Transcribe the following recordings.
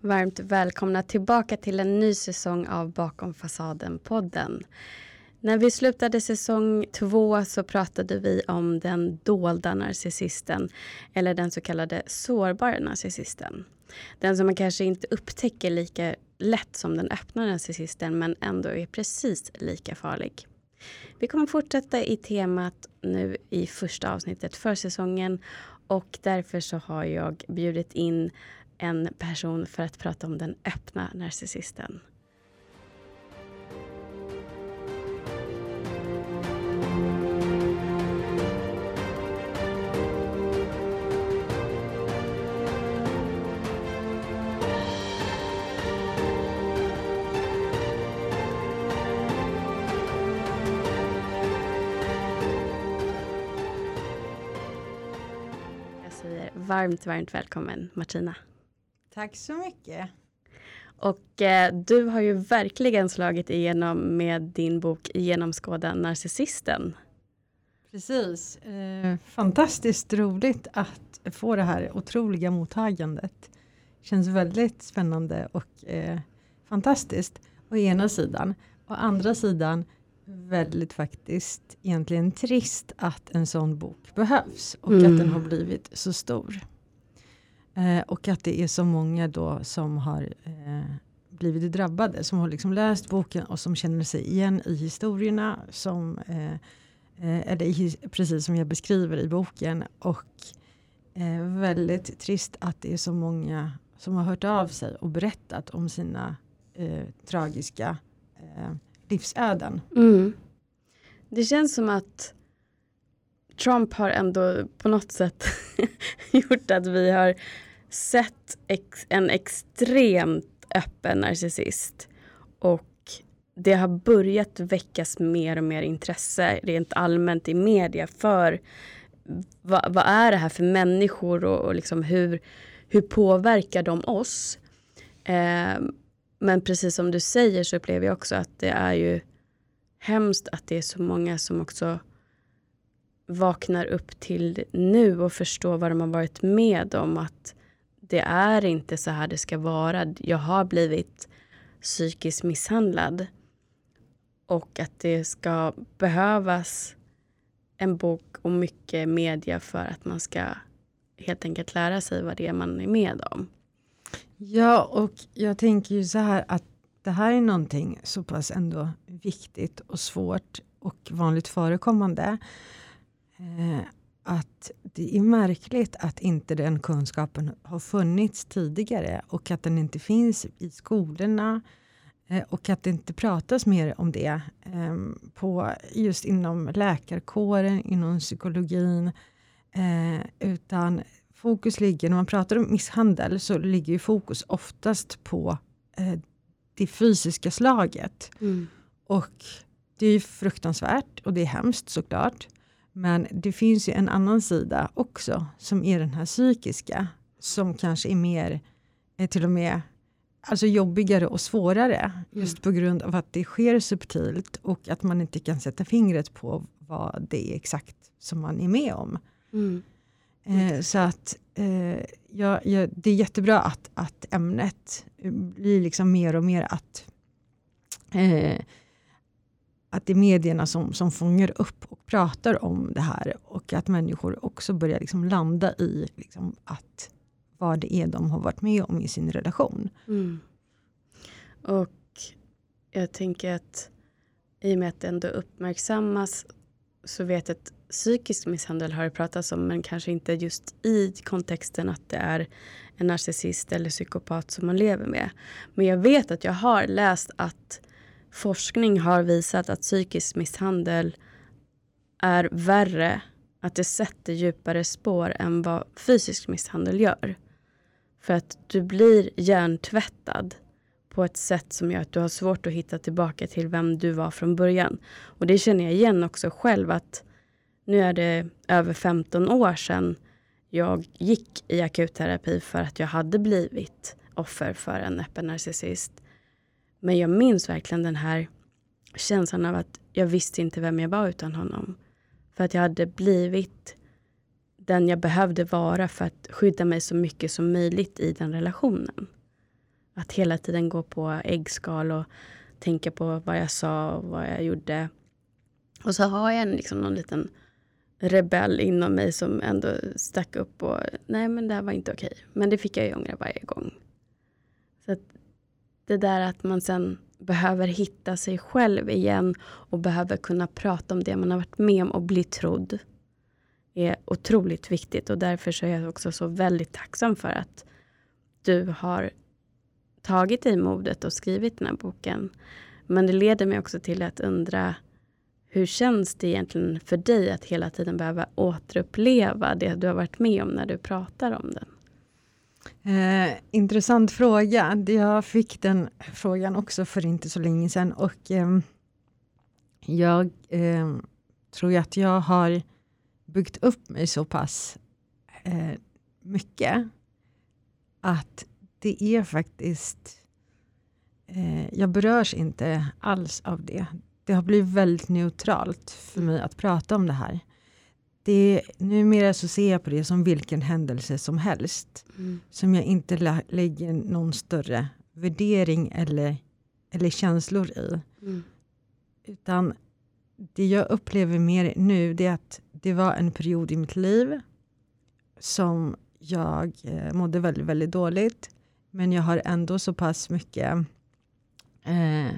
Varmt välkomna tillbaka till en ny säsong av Bakom fasaden-podden. När vi slutade säsong två så pratade vi om den dolda narcissisten eller den så kallade sårbara narcissisten. Den som man kanske inte upptäcker lika lätt som den öppna narcissisten men ändå är precis lika farlig. Vi kommer fortsätta i temat nu i första avsnittet för säsongen och därför så har jag bjudit in en person för att prata om den öppna narcissisten. Jag säger varmt, varmt välkommen Martina. Tack så mycket. Och eh, du har ju verkligen slagit igenom med din bok Genomskåda narcissisten. Precis. Eh, fantastiskt roligt att få det här otroliga mottagandet. Känns väldigt spännande och eh, fantastiskt å ena sidan. Å andra sidan väldigt faktiskt egentligen trist att en sån bok behövs och Mm. att den har blivit så stor. Eh, och att det är så många då som har eh, blivit drabbade, som har liksom läst boken och som känner sig igen i historierna, som, eh, eh eller i, precis som jag beskriver i boken. Och eh, väldigt trist att det är så många som har hört av sig och berättat om sina eh, tragiska eh, livsöden. Mm. Det känns som att Trump har ändå på något sätt gjort att vi har sett ex en extremt öppen narcissist. Och det har börjat väckas mer och mer intresse rent allmänt i media för vad, vad är det här för människor och, och liksom hur, hur påverkar de oss? Eh, men precis som du säger så upplever jag också att det är ju hemskt att det är så många som också vaknar upp till nu och förstår vad de har varit med om. Att det är inte så här det ska vara. Jag har blivit psykiskt misshandlad. Och att det ska behövas en bok och mycket media för att man ska helt enkelt lära sig vad det är man är med om. Ja, och jag tänker ju så här att det här är någonting så pass ändå viktigt och svårt och vanligt förekommande. Eh, att det är märkligt att inte den kunskapen har funnits tidigare och att den inte finns i skolorna eh, och att det inte pratas mer om det eh, på just inom läkarkåren, inom psykologin. Eh, utan fokus ligger, när man pratar om misshandel så ligger ju fokus oftast på eh, det fysiska slaget. Och det är ju fruktansvärt och det är hemskt såklart. Men det finns ju en annan sida också som är den här psykiska. Som kanske är mer, eh, till och med, alltså jobbigare och svårare. Just på grund av att det sker subtilt och att man inte kan sätta fingret på vad det är exakt som man är med om. Mm. Eh, så att eh, ja, ja, det är jättebra att, att ämnet eh, blir liksom mer och mer att eh, att det är medierna som, som fångar upp och pratar om det här och att människor också börjar liksom landa i liksom att vad det är de har varit med om i sin relation. Mm. Och jag tänker att i och med att det ändå uppmärksammas så vet jag att psykisk misshandel har det pratats om men kanske inte just i kontexten att det är en narcissist eller psykopat som man lever med. Men jag vet att jag har läst att forskning har visat att psykisk misshandel är värre, att det sätter djupare spår än vad fysisk misshandel gör. För att du blir hjärntvättad på ett sätt som gör att du har svårt att hitta tillbaka till vem du var från början. Och det känner jag igen också själv att nu är det över 15 år sedan jag gick i akutterapi för att jag hade blivit offer för en öppen narcissist. Men jag minns verkligen den här känslan av att jag visste inte vem jag var utan honom. För att jag hade blivit den jag behövde vara för att skydda mig så mycket som möjligt i den relationen. Att hela tiden gå på äggskal och tänka på vad jag sa och vad jag gjorde. Och så har jag en, liksom någon liten rebell inom mig som ändå stack upp och nej men det här var inte okej. Men det fick jag ju ångra varje gång. Så att det där att man sen behöver hitta sig själv igen och behöver kunna prata om det man har varit med om och bli trodd är otroligt viktigt och därför så är jag också så väldigt tacksam för att du har tagit dig modet och skrivit den här boken. Men det leder mig också till att undra hur känns det egentligen för dig att hela tiden behöva återuppleva det du har varit med om när du pratar om den? Eh, intressant fråga. Jag fick den frågan också för inte så länge sedan och eh, jag eh, tror att jag har byggt upp mig så pass eh, mycket att det är faktiskt eh, jag berörs inte alls av det. Det har blivit väldigt neutralt för mig att prata om det här. Det, numera så ser jag på det som vilken händelse som helst. Mm. Som jag inte lä lägger någon större värdering eller, eller känslor i. Mm. Utan det jag upplever mer nu det är att det var en period i mitt liv som jag eh, mådde väldigt, väldigt dåligt. Men jag har ändå så pass mycket eh,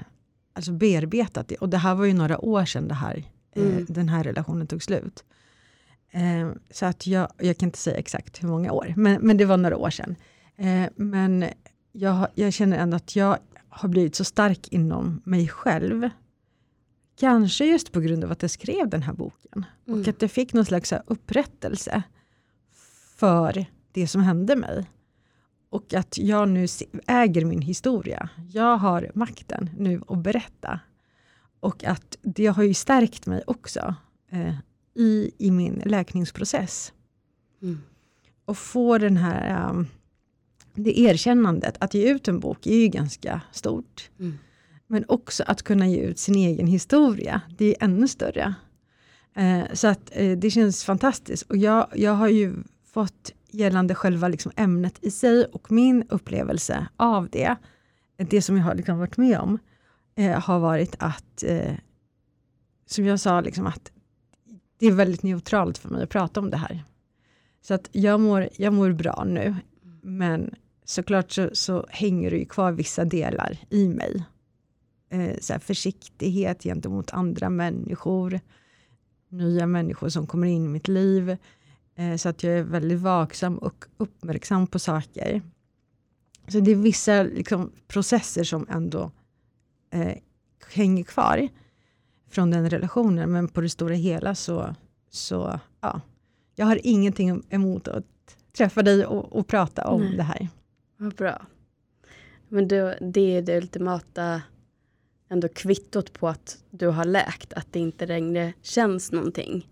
alltså bearbetat det. Och det här var ju några år sedan det här, eh, mm. den här relationen tog slut. Eh, så att jag, jag kan inte säga exakt hur många år, men, men det var några år sedan. Eh, men jag, jag känner ändå att jag har blivit så stark inom mig själv. Kanske just på grund av att jag skrev den här boken. Mm. Och att jag fick någon slags upprättelse för det som hände mig. Och att jag nu äger min historia. Jag har makten nu att berätta. Och att det har ju stärkt mig också eh, i, i min läkningsprocess. Mm. Och få den här, um, det erkännandet, att ge ut en bok är ju ganska stort. Mm. Men också att kunna ge ut sin egen historia, det är ännu större. Eh, så att eh, det känns fantastiskt. Och jag, jag har ju fått gällande själva liksom ämnet i sig och min upplevelse av det, det som jag har liksom varit med om, eh, har varit att, eh, som jag sa, liksom att det är väldigt neutralt för mig att prata om det här. Så att jag mår, jag mår bra nu, men såklart så, så hänger det ju kvar vissa delar i mig. Eh, så försiktighet gentemot andra människor, nya människor som kommer in i mitt liv. Eh, så att jag är väldigt vaksam och uppmärksam på saker. Så det är vissa liksom, processer som ändå eh, hänger kvar från den relationen. Men på det stora hela så, så ja, jag har ingenting emot att träffa dig och, och prata om Nej. det här. Vad bra. Men då, det är det ultimata ändå kvittot på att du har läkt, att det inte längre känns någonting.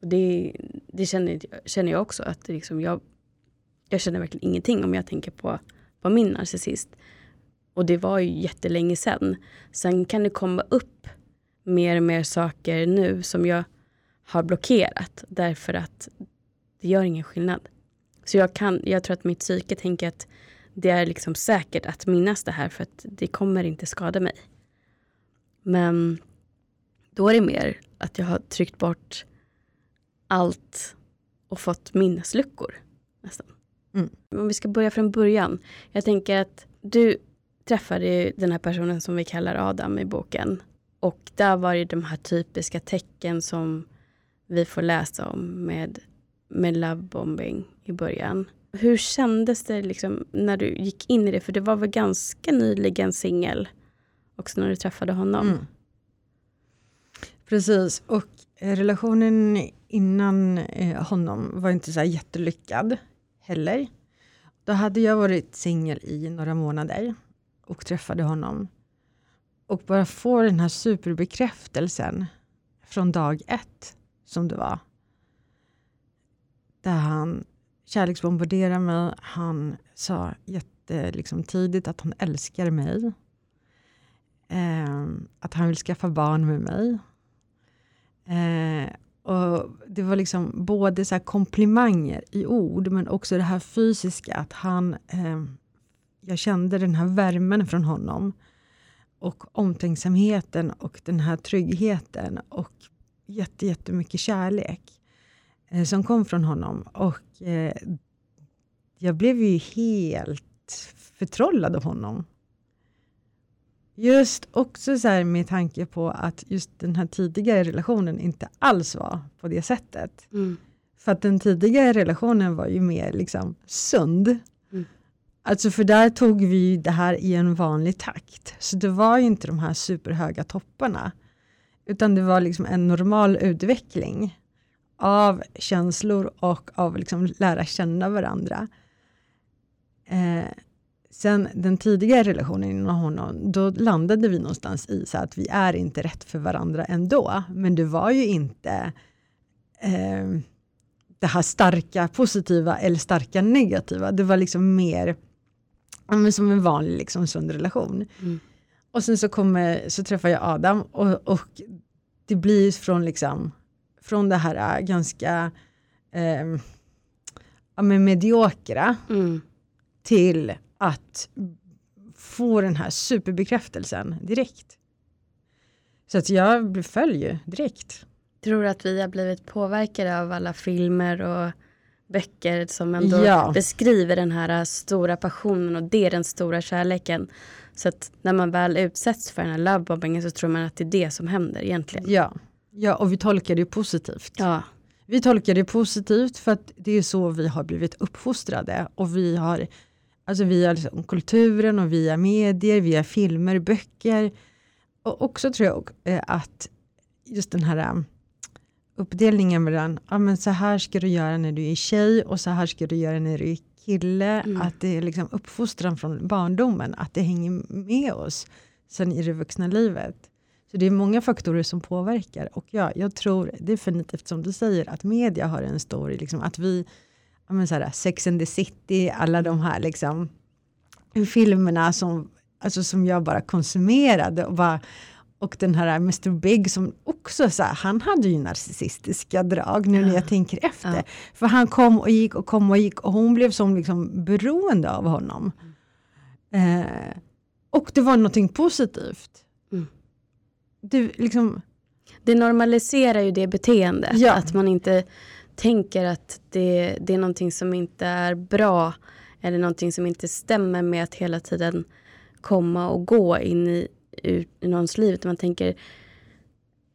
Och det det känner, känner jag också, att liksom jag, jag känner verkligen ingenting om jag tänker på, på min narcissist. Och det var ju jättelänge sedan. Sen kan det komma upp mer och mer saker nu som jag har blockerat därför att det gör ingen skillnad. Så jag, kan, jag tror att mitt psyke tänker att det är liksom säkert att minnas det här för att det kommer inte skada mig. Men då är det mer att jag har tryckt bort allt och fått minnesluckor. Nästan. Mm. Om vi ska börja från början. Jag tänker att du träffade den här personen som vi kallar Adam i boken. Och där var det de här typiska tecken som vi får läsa om med, med lovebombing i början. Hur kändes det liksom när du gick in i det? För det var väl ganska nyligen singel också när du träffade honom. Mm. Precis, och relationen innan eh, honom var inte så jättelyckad heller. Då hade jag varit singel i några månader och träffade honom. Och bara få den här superbekräftelsen från dag ett som det var. Där han kärleksbombarderade mig. Han sa jätte, liksom, tidigt att han älskar mig. Eh, att han vill skaffa barn med mig. Eh, och det var liksom både så komplimanger i ord, men också det här fysiska, att han eh, jag kände den här värmen från honom. Och omtänksamheten och den här tryggheten och jätte, jättemycket kärlek eh, som kom från honom. Och eh, jag blev ju helt förtrollad av honom. Just också så med tanke på att just den här tidigare relationen inte alls var på det sättet. Mm. För att den tidigare relationen var ju mer liksom sund. Alltså för där tog vi det här i en vanlig takt. Så det var ju inte de här superhöga topparna. Utan det var liksom en normal utveckling av känslor och av liksom lära känna varandra. Eh, sen den tidigare relationen med honom, då landade vi någonstans i så att vi är inte rätt för varandra ändå. Men det var ju inte eh, det här starka positiva eller starka negativa. Det var liksom mer som en vanlig liksom, sund relation. Mm. Och sen så, kommer, så träffar jag Adam och, och det blir från, liksom, från det här äh, ganska eh, ja, men mediokra Mm. till att få den här superbekräftelsen direkt. Så att jag föll ju direkt. Tror du att vi har blivit påverkade av alla filmer och böcker som ändå Ja. beskriver den här stora passionen och det är den stora kärleken. Så att när man väl utsätts för den här lovebombingen så tror man att det är det som händer egentligen. Ja, ja och vi tolkar det positivt. Ja, Vi tolkar det positivt för att det är så vi har blivit uppfostrade och vi har alltså via liksom kulturen och via medier, via filmer, böcker. Och också tror jag eh, att just den här eh, uppdelningen mellan ja, men så här ska du göra när du är tjej och så här ska du göra när du är kille. Mm. Att det är liksom uppfostran från barndomen, att det hänger med oss sen i det vuxna livet. Så det är många faktorer som påverkar och ja, jag tror definitivt som du säger att media har en stor, liksom, att vi, ja, men så här, Sex and the City, alla de här liksom, filmerna som, alltså, som jag bara konsumerade och, bara, och den här Mr Big som också så här, han hade ju narcissistiska drag nu när jag tänker efter. Ja. För han kom och gick och kom och gick och hon blev som liksom beroende av honom. Eh, och det var någonting positivt. Mm. Det, liksom, det normaliserar ju det beteendet. Ja. Att man inte tänker att det, det är någonting som inte är bra eller någonting som inte stämmer med att hela tiden komma och gå in i, i någons liv. Utan Man tänker,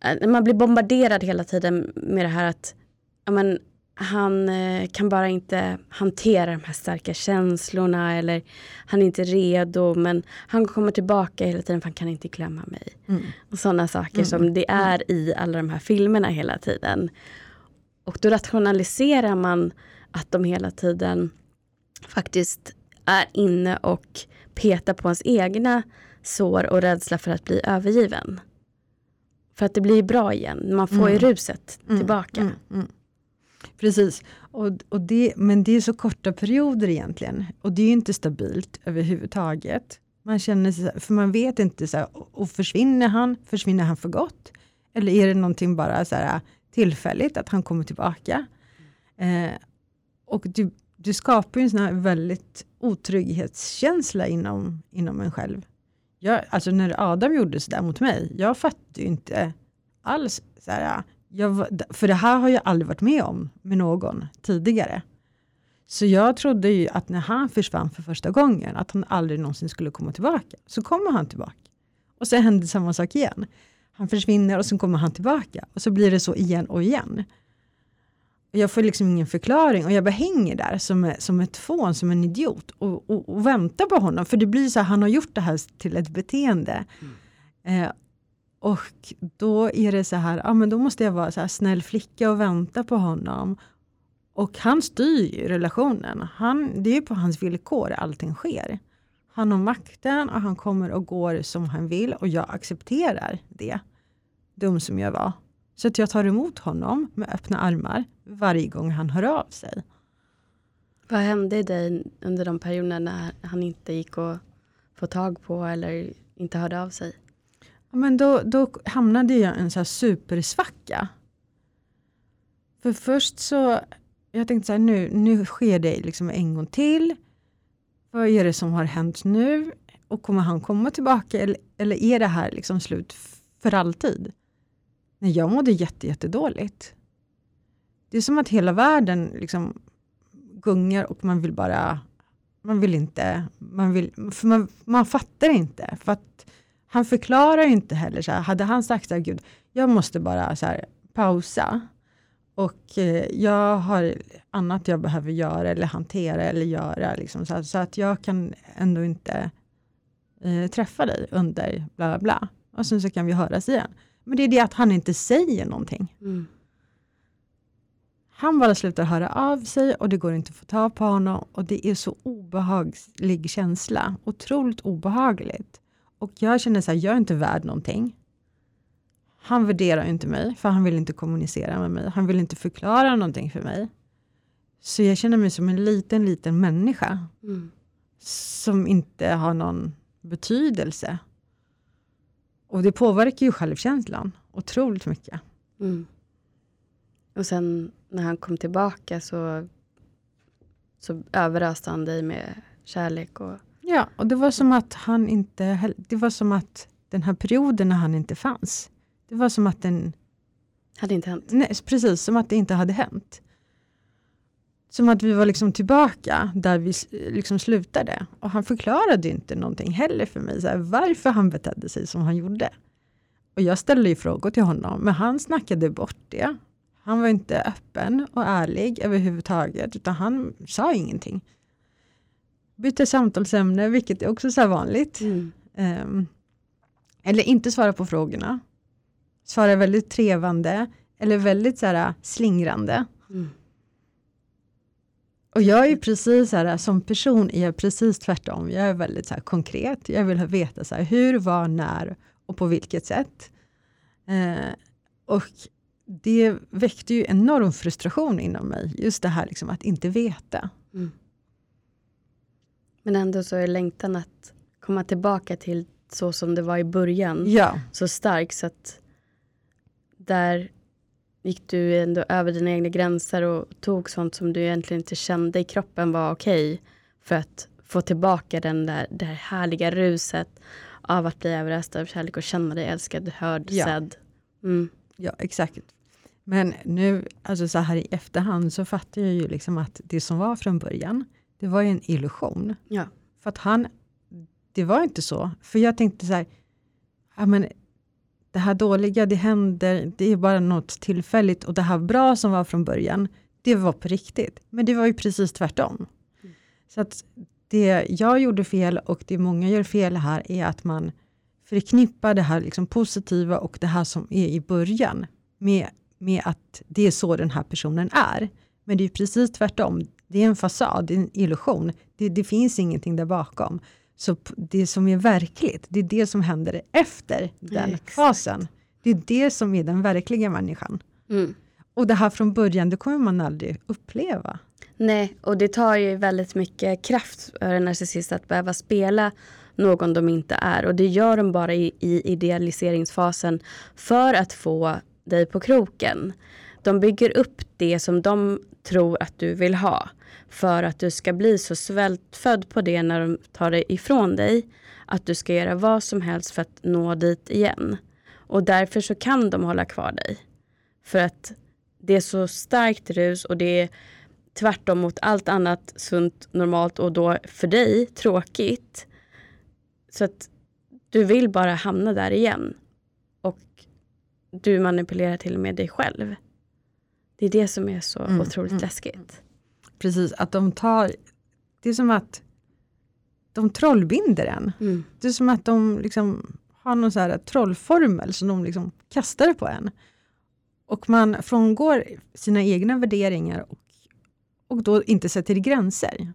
äh, man blir bombarderad hela tiden med det här att men, han eh, kan bara inte hantera de här starka känslorna eller han är inte redo men han kommer tillbaka hela tiden för han kan inte glömma mig. mm. Och sådana saker Mm. som det är i alla de här filmerna hela tiden. Och då rationaliserar man att de hela tiden faktiskt är inne och petar på ens egna sår och rädsla för att bli övergiven. För att det blir bra igen, man får ju Mm. ruset tillbaka. Mm, mm. Precis, och, och det, men det är så korta perioder egentligen. Och det är ju inte stabilt överhuvudtaget. Man känner sig, för man vet inte, så här, och försvinner han, försvinner han för gott? Eller är det någonting bara så här, tillfälligt, att han kommer tillbaka? Eh, och du, du skapar ju en sån här väldigt otrygghetskänsla inom, inom en själv. Jag, alltså när Adam gjorde sådär mot mig, jag fattade ju inte alls Såhär, jag, för det här har jag aldrig varit med om med någon tidigare. Så jag trodde ju att när han försvann för första gången, att han aldrig någonsin skulle komma tillbaka. Så kommer han tillbaka. Och så händer samma sak igen. Han försvinner och sen kommer han tillbaka. Och så blir det så igen och igen. Jag får liksom ingen förklaring och jag bara hänger där som, som ett fån, som en idiot och, och, och väntar på honom. För det blir så här, han har gjort det här till ett beteende. Eh, och då är det så här, ja men då måste jag vara så här snäll flicka och vänta på honom. Och han styr ju relationen. Han, det är ju på hans villkor allting sker. Han har makten och han kommer och går som han vill och jag accepterar det. Dum som jag var. Så att jag tar emot honom med öppna armar varje gång han hör av sig. Vad hände i dig under de perioderna när han inte gick att få tag på eller inte hörde av sig? Ja, men då, då hamnade jag i en så här supersvacka. För först så, jag tänkte så här, nu, nu sker det liksom en gång till. vad är det som har hänt nu? Och kommer han komma tillbaka eller, eller är det här liksom slut för alltid? Nej, jag mådde jätte, jättedåligt. Det är som att hela världen liksom gungar och man vill bara, man vill inte, man, vill, för man, man fattar inte. För att han förklarar inte heller, så här, hade han sagt så här, gud, jag måste bara så här, pausa och eh, jag har annat jag behöver göra eller hantera eller göra, liksom, så, här, så, att jag kan ändå inte eh, träffa dig under bla bla bla. Och sen så kan vi höras igen. Men det är det att han inte säger någonting. Mm. Han bara slutar höra av sig och det går inte att få ta på honom och det är så obehaglig känsla. Otroligt obehagligt. Och jag känner så här, jag är inte värd någonting. Han värderar inte mig, för han vill inte kommunicera med mig. Han vill inte förklara någonting för mig. Så jag känner mig som en liten, liten människa. Mm. Som inte har någon betydelse. Och det påverkar ju självkänslan otroligt mycket. Mm. Och sen när han kom tillbaka så, så överöste han dig med kärlek. Och... Ja, och det var som att han inte, det var som att den här perioden när han inte fanns, det var som att den... Hade inte hänt? Nej, precis, som att det inte hade hänt. Som att vi var liksom tillbaka där vi liksom slutade. Och han förklarade inte någonting heller för mig, så här, varför han betedde sig som han gjorde. Och jag ställde ju frågor till honom, men han snackade bort det. Han var inte öppen och ärlig överhuvudtaget, utan han sa ingenting. Bytte samtalsämne, vilket är också så vanligt. Mm. Um, eller inte svara på frågorna. Svara väldigt trevande, eller väldigt så här, slingrande. Mm. Och jag är precis så här, som person är jag precis tvärtom. Jag är väldigt så här, konkret. Jag vill veta så här, hur, var, när och på vilket sätt. Eh, och det väckte ju enorm frustration inom mig. Just det här liksom, att inte veta. Mm. Men ändå så är längtan att komma tillbaka till så som det var i början Ja, så stark så att där gick du ändå över dina egna gränser och tog sånt som du egentligen inte kände i kroppen var okej för att få tillbaka den där, det här härliga ruset av att bli överöst av kärlek och känna dig älskad, hörd, Ja. sedd. Mm. ja, exakt. Men nu, alltså så här i efterhand, så fattar jag ju liksom att det som var från början, det var ju en illusion. Ja. För att han, det var inte så. För jag tänkte så här, ja men det här dåliga, det händer, det är bara något tillfälligt och det här bra som var från början, det var på riktigt. Men det var ju precis tvärtom. Så att det jag gjorde fel och det många gör fel här är att man förknippar det här liksom positiva och det här som är i början med, med att det är så den här personen är. Men det är precis tvärtom. Det är en fasad, det är en illusion. Det, det finns ingenting där bakom. Så det som är verkligt, det är det som händer efter den Exakt. fasen. Det är det som är den verkliga människan. Mm. Och det här från början, det kommer man aldrig uppleva. Nej, och det tar ju väldigt mycket kraft för en narcissist att behöva spela någon de inte är. Och det gör de bara i, i idealiseringsfasen för att få dig på kroken. De bygger upp det som de tror att du vill ha. För att du ska bli så svältfödd på det när de tar det ifrån dig. Att du ska göra vad som helst för att nå dit igen. Och därför så kan de hålla kvar dig. För att det är så starkt rus och det är tvärtom mot allt annat sunt, normalt och då för dig tråkigt. Så att du vill bara hamna där igen. Och du manipulerar till och med dig själv. Det är det som är så Mm, otroligt mm, läskigt. Precis, att de tar, det är som att de trollbinder en. Mm. Det är som att de liksom har någon så här trollformel som de liksom kastar på en. Och man frångår sina egna värderingar och, och då inte sätter gränser.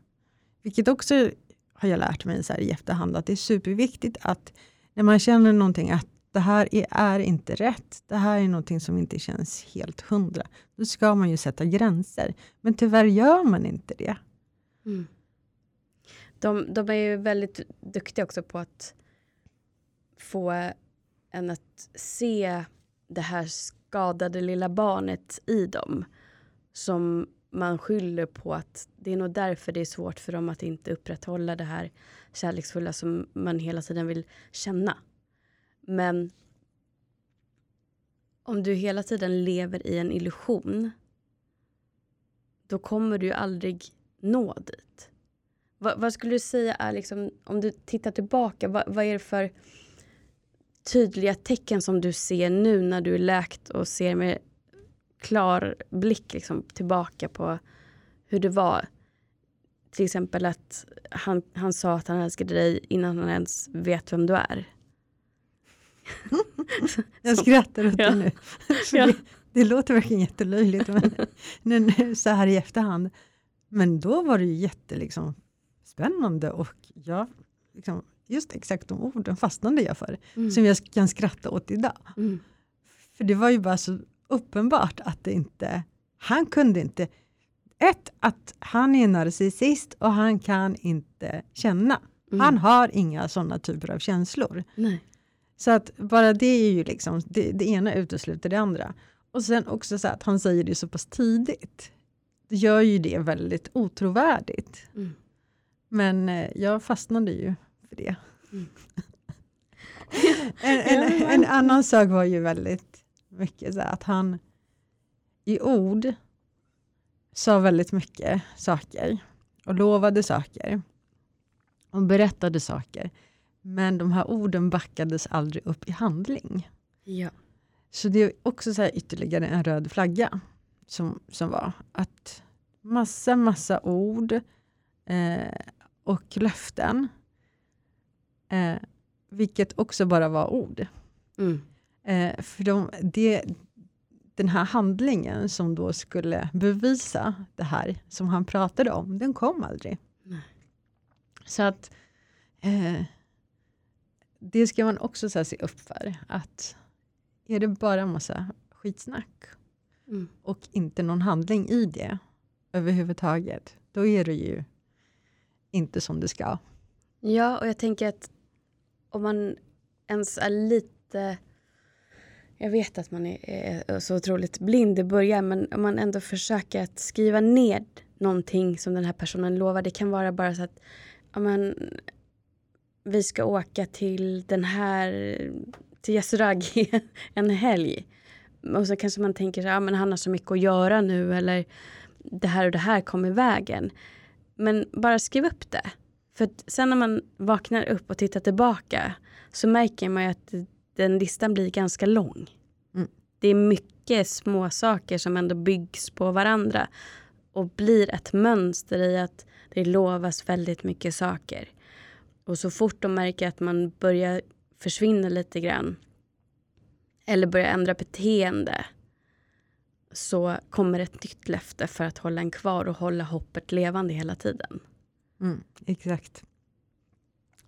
Vilket också har jag lärt mig så här i efterhand att det är superviktigt att när man känner någonting att det här är, är inte rätt, det här är någonting som inte känns helt hundra, då ska man ju sätta gränser. Men tyvärr gör man inte det. Mm. De, de är ju väldigt duktiga också på att få en att se det här skadade lilla barnet i dem. Som man skyller på att det är nog därför det är svårt för dem att inte upprätthålla det här kärleksfulla som man hela tiden vill känna. Men om du hela tiden lever i en illusion då kommer du ju aldrig nå dit. Va, vad skulle du säga är liksom, om du tittar tillbaka, va, vad är det för tydliga tecken som du ser nu när du är läkt och ser med klar blick liksom, tillbaka på hur det var? Till exempel att han, han sa att han älskade dig innan han ens vet vem du är. Jag skrattar åt det nu. Det, det låter verkligen jättelöjligt men, men, så här i efterhand. Men då var det ju jätte, liksom, spännande och jag, liksom, just exakt de orden fastnade jag för. Mm. Som jag kan skratta åt idag. Mm. För det var ju bara så uppenbart att det inte, han kunde inte, ett, att han är narcissist och han kan inte känna. Mm. Han har inga sådana typer av känslor. Nej. Så att bara det är ju liksom, det, det ena utesluter det andra. Och sen också så att han säger det så pass tidigt. Det gör ju det väldigt otrovärdigt. Mm. Men eh, jag fastnade ju för det. Mm. en, en, en annan sak var ju väldigt mycket så att han i ord sa väldigt mycket saker och lovade saker och berättade saker. Men de här orden backades aldrig upp i handling. Ja. Så det är också så här ytterligare en röd flagga som, som var att massa, massa ord eh, och löften. Eh, vilket också bara var ord. Mm. Eh, för de, det, den här handlingen som då skulle bevisa det här som han pratade om, den kom aldrig. Nej. Så att eh, det ska man också så se upp för. Att är det bara en massa skitsnack Mm. och inte någon handling i det överhuvudtaget, då är det ju inte som det ska. Ja, och jag tänker att om man ens är lite... Jag vet att man är, så otroligt blind i början, men om man ändå försöker att skriva ner någonting som den här personen lovar. Det kan vara bara så att ja, men, vi ska åka till den här, till Yasuragi en helg. Och så kanske man tänker så här, men han har så mycket att göra nu eller det här och det här kom i vägen. Men bara skriv upp det. För sen när man vaknar upp och tittar tillbaka så märker man ju att den listan blir ganska lång. Mm. Det är mycket små saker som ändå byggs på varandra och blir ett mönster i att det lovas väldigt mycket saker. Och så fort de märker att man börjar försvinna lite grann eller börjar ändra beteende så kommer ett nytt löfte för att hålla en kvar och hålla hoppet levande hela tiden. Mm, exakt.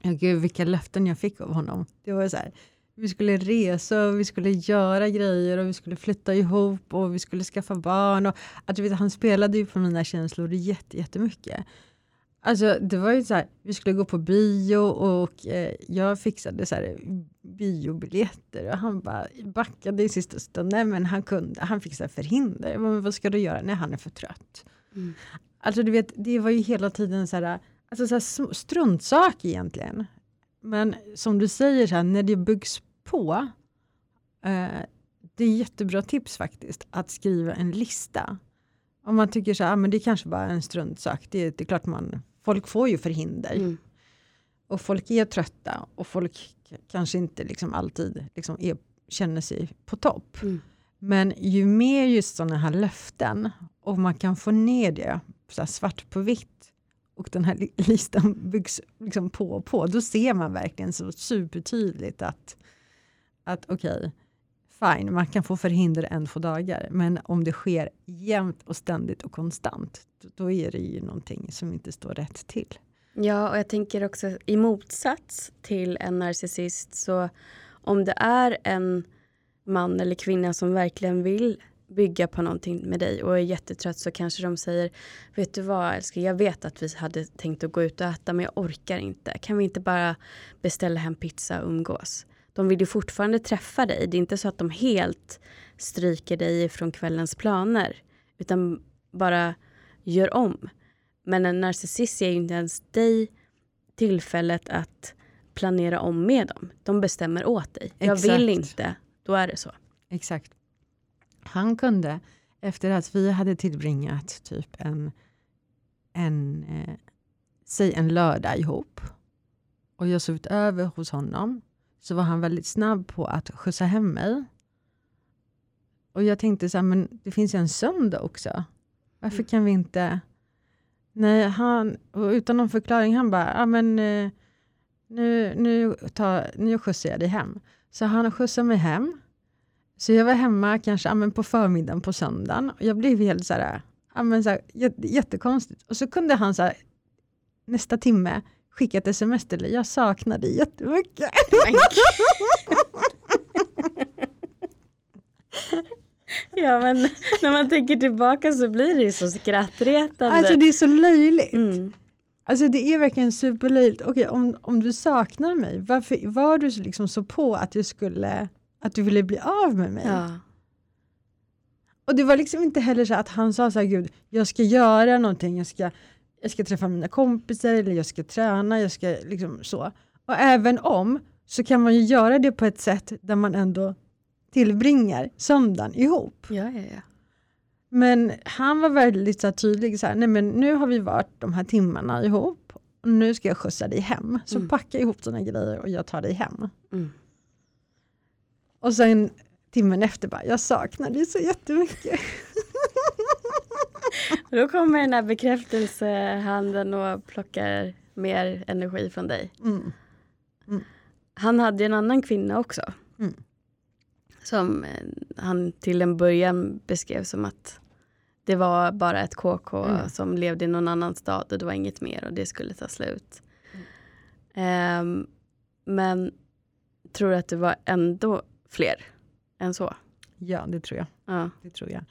Ja, gud, vilka löften jag fick av honom. Det var så här, vi skulle resa och vi skulle göra grejer och vi skulle flytta ihop och vi skulle skaffa barn. Och, alltså, att, vet, han spelade ju på mina känslor jätte, jättemycket. Alltså, det var ju så här, vi skulle gå på bio och eh, jag fixade så här, biobiljetter och han bara backade i sista stund. Nej men han kunde, han fick så här förhinder. Men vad ska du göra? Nej han är för trött. Mm. Alltså du vet, det var ju hela tiden så här, alltså så här struntsak egentligen. Men som du säger, så här, när det byggs på, eh, det är jättebra tips faktiskt, att skriva en lista. Om man tycker så här, ah, men det kanske bara är en struntsak, det, det är klart man, folk får ju förhinder. Mm. Och folk är trötta och folk kanske inte liksom alltid liksom är, känner sig på topp. Mm. Men ju mer just sådana här löften och man kan få ner det så svart på vitt och den här li- listan byggs liksom på och på, då ser man verkligen så supertydligt att, att okej, fine, man kan få förhinder en, två dagar, men om det sker jämt och ständigt och konstant, då, då är det ju någonting som inte står rätt till. Ja, och jag tänker också i motsats till en narcissist så om det är en man eller kvinna som verkligen vill bygga på någonting med dig och är jättetrött så kanske de säger Vet du vad älskling, jag vet att vi hade tänkt att gå ut och äta men jag orkar inte. Kan vi inte bara beställa hem pizza och umgås? De vill ju fortfarande träffa dig. Det är inte så att de helt stryker dig från kvällens planer utan bara gör om. Men en narcissist ger ju inte ens dig tillfället att planera om med dem. De bestämmer åt dig. Jag vill Exakt. inte, då är det så. Exakt. Han kunde, efter att vi hade tillbringat typ en, en, eh, säg en lördag ihop och jag sovit över hos honom så var han väldigt snabb på att skjutsa hem mig. Och jag tänkte så här, men det finns ju en söndag också. Varför Mm. kan vi inte... Nej, han, och utan någon förklaring, han bara, ja men eh, nu, nu, tar, nu skjutsar jag dig hem. Så han skjutsade mig hem. Så jag var hemma kanske ja, men på förmiddagen på söndagen. Och jag blev helt så här, ja, men så här jät- jättekonstigt. Och så kunde han så här, nästa timme skicka ett sms till dig. Jag saknar dig jättemycket. Ja men när man tänker tillbaka så blir det ju så skrattretande. Alltså det är så löjligt. mm. Alltså det är verkligen superlöjligt. Okej, om, om du saknar mig, varför var du så liksom så på att du skulle att du ville bli av med mig? ja. Och det var liksom inte heller så att han sa så här, gud, jag ska göra någonting, jag ska, jag ska träffa mina kompisar eller jag ska träna, jag ska liksom så. Och även om, så kan man ju göra det på ett sätt där man ändå tillbringar söndagen ihop. ja, ja, ja. Men han var väldigt så här tydlig, så här, nej men nu har vi varit de här timmarna ihop, och nu ska jag skjutsa dig hem. Så Mm. packa ihop dina grejer och jag tar dig hem. Mm. Och sen timmen efter bara, jag saknar dig så jättemycket. Då kommer den här bekräftelsehanden och plockar mer energi från dig. Mm. Han hade en annan kvinna också. Mm. Som eh, han till en början beskrev som att det var bara ett KK Mm. som levde i någon annan stad och det var inget mer och det skulle ta slut. Ehm, men tror du att det var ändå fler än så? Ja, det tror jag. Ja. Det tror jag.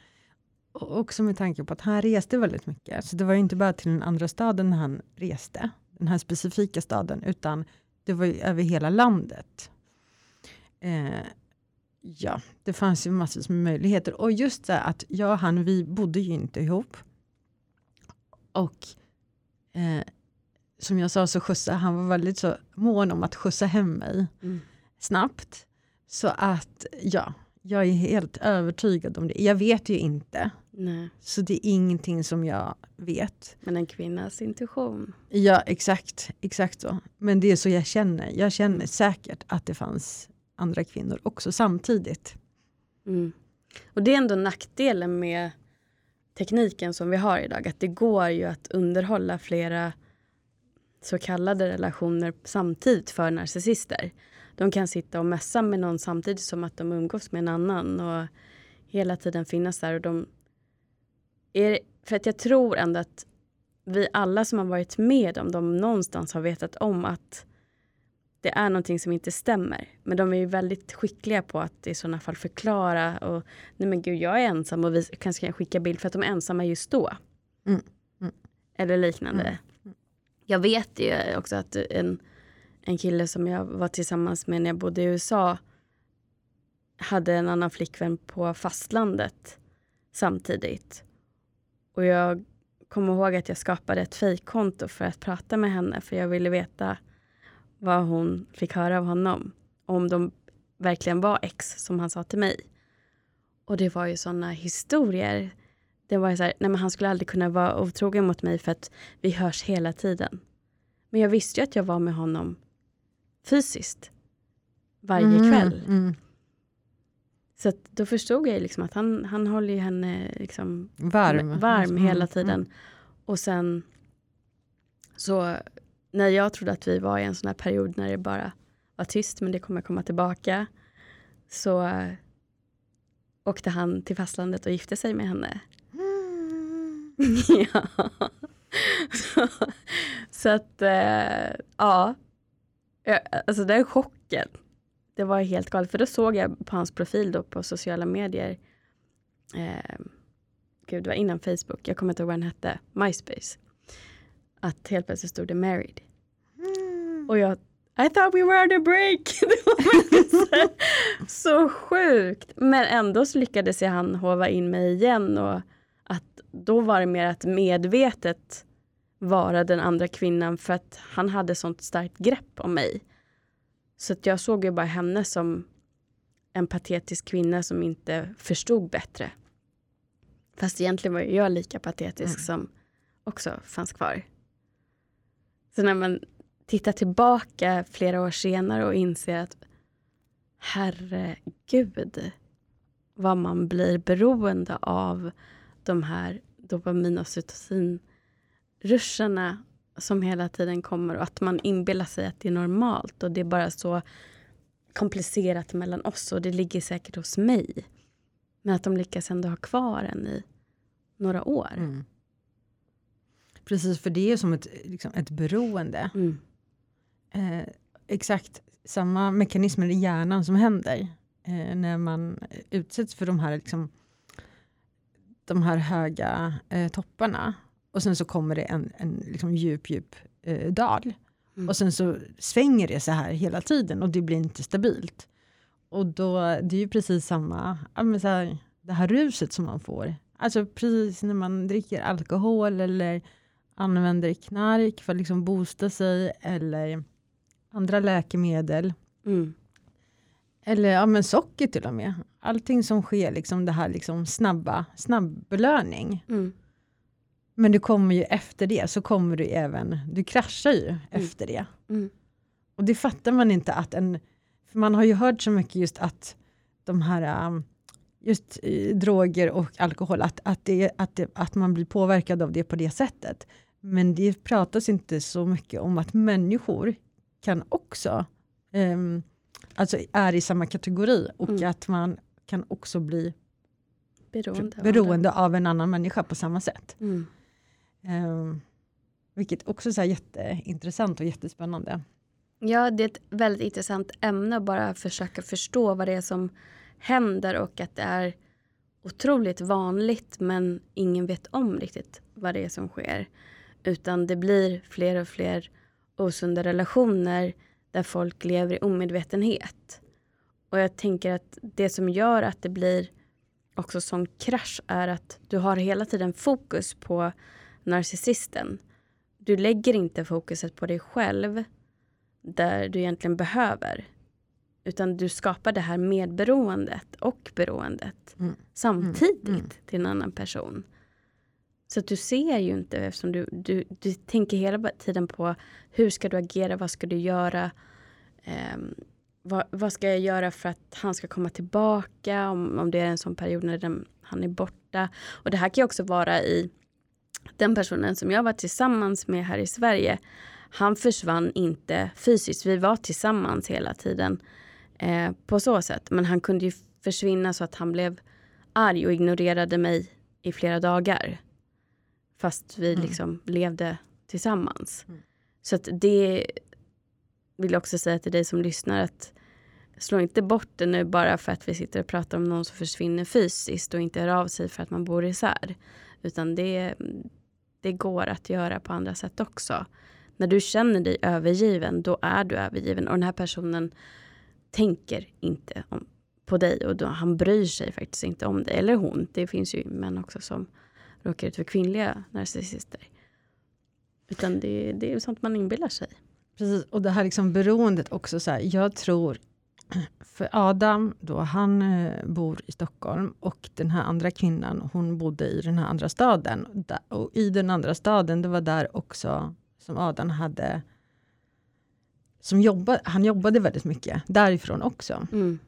Och också med tanke på att han reste väldigt mycket. Så det var ju inte bara till den andra staden han reste, den här specifika staden, utan det var ju över hela landet. Eh, ja, det fanns ju massor med möjligheter. Och just det att jag och han, vi bodde ju inte ihop. Och eh, som jag sa så skjutsade han var väldigt så mån om att skjutsa hem mig Mm. snabbt. Så att ja, jag är helt övertygad om det. Jag vet ju inte, Nej. så det är ingenting som jag vet. Men en kvinnas intuition. Ja, exakt, exakt så. Men det är så jag känner. Jag känner säkert att det fanns andra kvinnor också samtidigt. Mm. Och det är ändå nackdelen med tekniken som vi har idag. Att det går ju att underhålla flera så kallade relationer samtidigt för narcissister. De kan sitta och mässa med någon samtidigt som att de umgås med en annan och hela tiden finnas där. Och de är, för att jag tror ändå att vi alla som har varit med om dem någonstans har vetat om att det är någonting som inte stämmer. Men de är ju väldigt skickliga på att i sådana fall förklara och nej men gud jag är ensam och vi kanske kan skicka bild för att de är ensamma just då. Mm, mm. Eller liknande. Mm, Jag vet ju också att en, en kille som jag var tillsammans med när jag bodde i USA hade en annan flickvän på fastlandet samtidigt. Och jag kommer ihåg att jag skapade ett fejkkonto för att prata med henne för jag ville veta vad hon fick höra av honom. Om de verkligen var ex som han sa till mig. Och det var ju sådana historier. Det var ju så här, nej men han skulle aldrig kunna vara otrogen mot mig för att vi hörs hela tiden. Men jag visste ju att jag var med honom fysiskt. Varje Mm, kväll. Mm. Så då förstod jag liksom att han, han håller ju henne liksom Varm. varm Mm, hela mm. tiden. Och sen så när jag trodde att vi var i en sån här period när det bara var tyst men det kommer komma tillbaka så åkte han till fastlandet och gifte sig med henne. Mm. ja. Så, så att eh, ja, Jag- alltså den chocken. Det var helt galet för då såg jag på hans profil då på sociala medier. Eh, gud det var innan Facebook, jag kommer inte ihåg vad den hette, MySpace. Att helt plötsligt stod det married. Mm. Och jag, I thought we were on a break. Det var så sjukt. Men ändå så lyckades jag han hova in mig igen och att då var det mer att medvetet vara den andra kvinnan för att han hade sånt starkt grepp om mig. Så att jag såg ju bara henne som en patetisk kvinna som inte förstod bättre. Fast egentligen var jag lika patetisk mm. som också fanns kvar. Så när man tittar tillbaka flera år senare och inser att herregud vad man blir beroende av de här dopamin och cytocinruscherna som hela tiden kommer och att man inbillar sig att det är normalt och det är bara så komplicerat mellan oss och det ligger säkert hos mig. Men att de lyckas ändå ha kvar en i några år. Mm. Precis, för det är som ett, liksom ett beroende. Mm. Eh, exakt samma mekanismer i hjärnan som händer eh, när man utsätts för de här, liksom, de här höga eh, topparna. Och sen så kommer det en, en liksom djup, djup eh, dal. Mm. Och sen så svänger det så här hela tiden och det blir inte stabilt. Och då, det är ju precis samma, ja, så här, det här ruset som man får. Alltså precis när man dricker alkohol eller använder knark för att liksom boosta sig eller andra läkemedel. Mm. Eller ja, men socker till och med. Allting som sker, liksom det här liksom snabba, snabb belöning. Mm. Men du kommer ju efter det, så kommer du även, du kraschar ju mm. efter det. Mm. Och det fattar man inte att en, för man har ju hört så mycket just att de här um, just eh, droger och alkohol, att, att, det, att, det, att man blir påverkad av det på det sättet. Men det pratas inte så mycket om att människor kan också, um, alltså är i samma kategori och mm. att man kan också bli beroende, beroende av, av, en annan människa på samma sätt. Mm. Um, vilket också är jätteintressant och jättespännande. Ja, det är ett väldigt intressant ämne att bara försöka förstå vad det är som händer och att det är otroligt vanligt men ingen vet om riktigt vad det är som sker. Utan det blir fler och fler osunda relationer där folk lever i omedvetenhet. Och jag tänker att det som gör att det blir också sån krasch är att du har hela tiden fokus på narcissisten. Du lägger inte fokuset på dig själv där du egentligen behöver. Utan du skapar det här medberoendet och beroendet mm. samtidigt mm. Mm. till en annan person. Så att du ser ju inte eftersom du, du, du tänker hela tiden på hur ska du agera, vad ska du göra? Um, vad, vad, ska jag göra för att han ska komma tillbaka om, om det är en sån period när den, han är borta. Och det här kan ju också vara i den personen som jag var tillsammans med här i Sverige. Han försvann inte fysiskt, vi var tillsammans hela tiden eh, på så sätt. Men han kunde ju försvinna så att han blev arg och ignorerade mig i flera dagar. Fast vi mm. liksom levde tillsammans. Mm. Så att det vill jag också säga till dig som lyssnar att slå inte bort det nu bara för att vi sitter och pratar om någon som försvinner fysiskt och inte hör av sig för att man bor isär. Utan det, det går att göra på andra sätt också. När du känner dig övergiven, då är du övergiven. Och den här personen tänker inte om, på dig och då, han bryr sig faktiskt inte om dig. Eller hon. Det finns ju män också som råkar ut för kvinnliga narcissister. Utan det, det är sånt man inbillar sig. Precis, och det här liksom beroendet också. Så här, jag tror, för Adam, då, han eh, bor i Stockholm och den här andra kvinnan, hon bodde i den här andra staden. Och i den andra staden, det var där också som Adam hade som jobbade, han jobbade väldigt mycket därifrån också. Mm.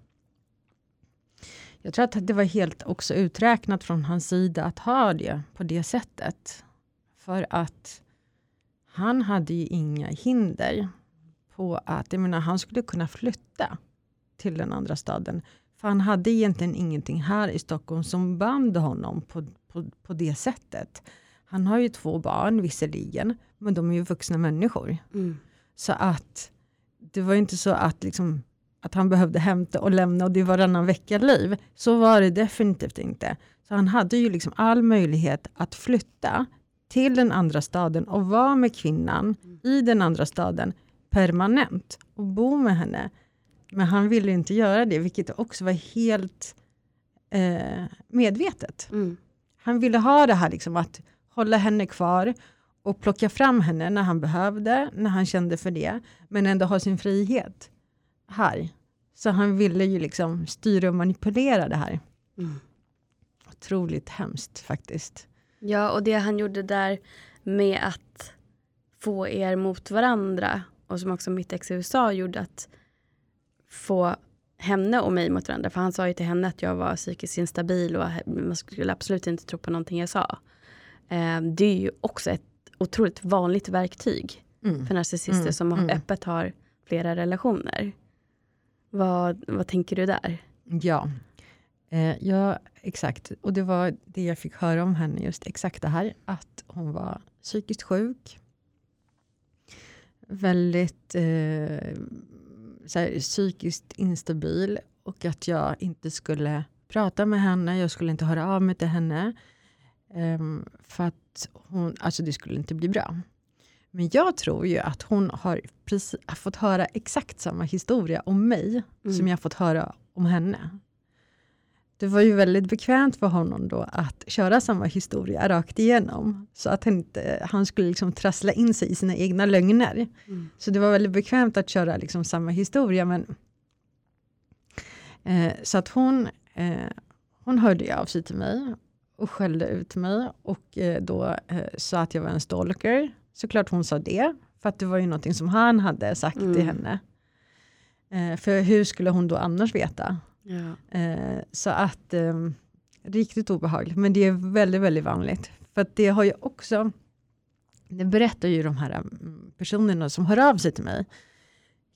Jag tror att det var helt också uträknat från hans sida att ha det på det sättet. För att han hade ju inga hinder på att, jag menar, han skulle kunna flytta till den andra staden. För han hade egentligen ingenting här i Stockholm som band honom på, på, på det sättet. Han har ju två barn visserligen, men de är ju vuxna människor. Mm. Så att det var inte så att, liksom, att han behövde hämta och lämna och det var varannan vecka-liv. Så var det definitivt inte. Så han hade ju liksom all möjlighet att flytta till den andra staden och vara med kvinnan mm. i den andra staden permanent och bo med henne. Men han ville inte göra det, vilket också var helt eh, medvetet. Mm. Han ville ha det här liksom att hålla henne kvar och plocka fram henne när han behövde, när han kände för det, men ändå ha sin frihet här. Så han ville ju liksom styra och manipulera det här. Mm. Otroligt hemskt faktiskt. Ja, och det han gjorde där med att få er mot varandra och som också mitt ex i USA gjorde att få henne och mig mot varandra. För han sa ju till henne att jag var psykiskt instabil och man skulle absolut inte tro på någonting jag sa. Eh, det är ju också ett otroligt vanligt verktyg Mm. för narcissister Mm, som mm. öppet har flera relationer. Vad, vad tänker du där? Ja. Eh, ja, exakt. Och det var det jag fick höra om henne, just exakt det här, att hon var psykiskt sjuk. Väldigt eh, så här, psykiskt instabil och att jag inte skulle prata med henne, jag skulle inte höra av mig till henne. Ehm, för att hon, alltså det skulle inte bli bra. Men jag tror ju att hon har, precis, fått höra exakt samma historia om mig Mm. som jag fått höra om henne. Det var ju väldigt bekvämt för honom då att köra samma historia rakt igenom. Så att han, inte, han skulle liksom trassla in sig i sina egna lögner. Mm. Så det var väldigt bekvämt att köra liksom samma historia. Men, eh, så att hon, eh, hon hörde av sig till mig och skällde ut mig och eh, då eh, sa att jag var en stalker. Såklart hon sa det, för att det var ju någonting som han hade sagt Mm. till henne. Eh, för hur skulle hon då annars veta? Ja. Eh, så att eh, riktigt obehagligt, men det är väldigt, väldigt vanligt. För att det har ju också, det berättar ju de här mm, personerna som hör av sig till mig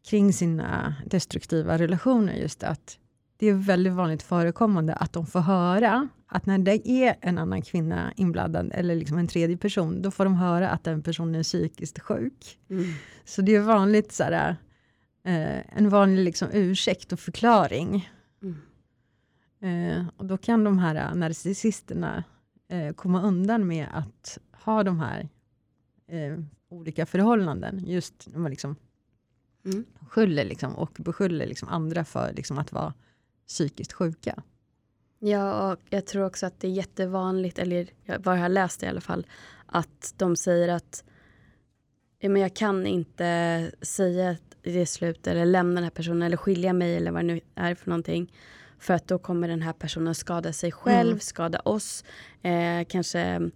kring sina destruktiva relationer, just att det är väldigt vanligt förekommande att de får höra att när det är en annan kvinna inblandad, eller liksom en tredje person, då får de höra att den personen är psykiskt sjuk. Mm. Så det är vanligt så här, eh, en vanlig liksom ursäkt och förklaring. Mm. Eh, och då kan de här eh, narcissisterna eh, komma undan med att ha de här eh, olika förhållanden. Just när man liksom Mm. skyller liksom, och beskyller liksom andra för liksom att vara psykiskt sjuka. Ja, och jag tror också att det är jättevanligt, eller vad jag har läst i alla fall, att de säger att ja, men jag kan inte säga är slut eller lämna den här personen eller skilja mig eller vad det nu är för någonting. För att då kommer den här personen skada sig själv, Mm. skada oss, eh, kanske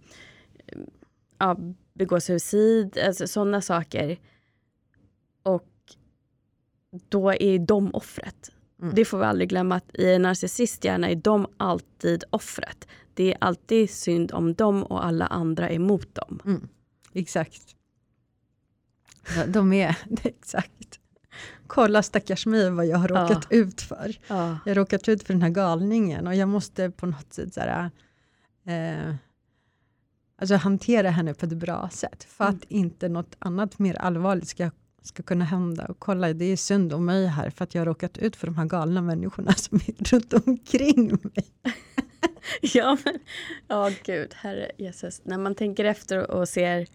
ja, begå suicid, alltså sådana saker. Och då är de offret. Mm. Det får vi aldrig glömma att i en narcissisthjärna är de alltid offret. Det är alltid synd om dem och alla andra emot dem. Mm. Exakt. Ja, De är, exakt. Kolla stackars mig vad jag har Ja. råkat ut för. Ja. Jag har råkat ut för den här galningen och jag måste på något sätt så här, eh, alltså hantera henne på ett bra sätt för Mm. att inte något annat mer allvarligt ska, ska kunna hända. Och kolla, det är synd om mig här för att jag har råkat ut för de här galna människorna som är runt omkring mig. Ja, men, ja gud, herre Jesus. När man tänker efter och ser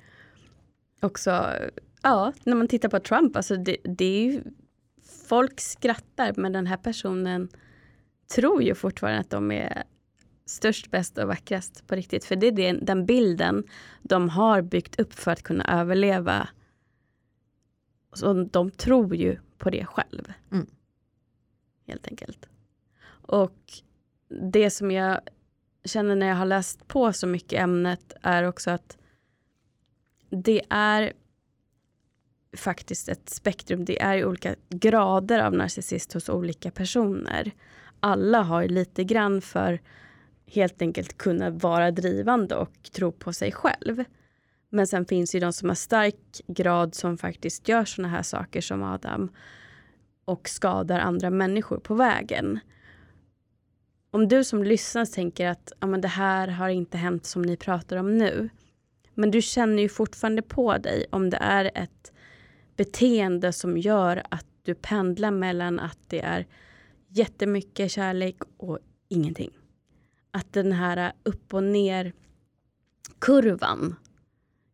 också, ja, när man tittar på Trump, alltså det, det är ju, folk skrattar, men den här personen tror ju fortfarande att de är störst, bäst och vackrast på riktigt. För det är den, den bilden de har byggt upp för att kunna överleva. Så de tror ju på det själv. Mm. Helt enkelt. Och det som jag känner när jag har läst på så mycket ämnet är också att det är faktiskt ett spektrum. Det är olika grader av narcissist hos olika personer. Alla har lite grann för helt enkelt kunna vara drivande och tro på sig själv. Men sen finns ju de som har stark grad som faktiskt gör såna här saker som Adam och skadar andra människor på vägen. Om du som lyssnar tänker att ja, men det här har inte hänt som ni pratar om nu. Men du känner ju fortfarande på dig om det är ett beteende som gör att du pendlar mellan att det är jättemycket kärlek och ingenting. Att den här upp och ner kurvan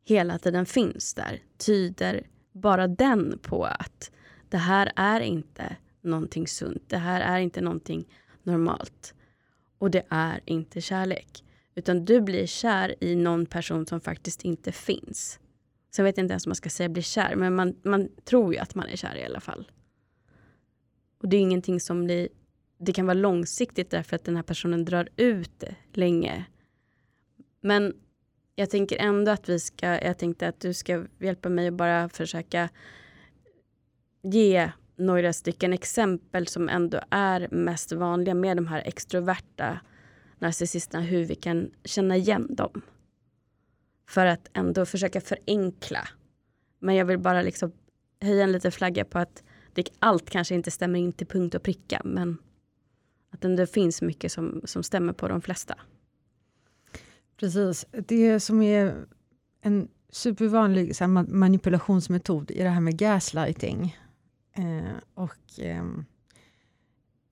hela tiden finns där tyder bara den på att det här är inte någonting sunt. Det här är inte någonting normalt. Och det är inte kärlek. Utan du blir kär i någon person som faktiskt inte finns. Sen vet jag inte ens om man ska säga bli kär, men man, man tror ju att man är kär i alla fall. Och det är ingenting som blir, det kan vara långsiktigt därför att den här personen drar ut det länge. Men jag tänker ändå att vi ska, jag tänkte att du ska hjälpa mig att bara försöka ge några stycken exempel som ändå är mest vanliga med de här extroverta narcissisterna, hur vi kan känna igen dem. För att ändå försöka förenkla. Men jag vill bara liksom höja en liten flagga på att det, allt kanske inte stämmer in till punkt och pricka, men att det finns mycket som, som stämmer på de flesta. Precis. Det som är en supervanlig så här, manipulationsmetod i det här med gaslighting. Eh, och eh,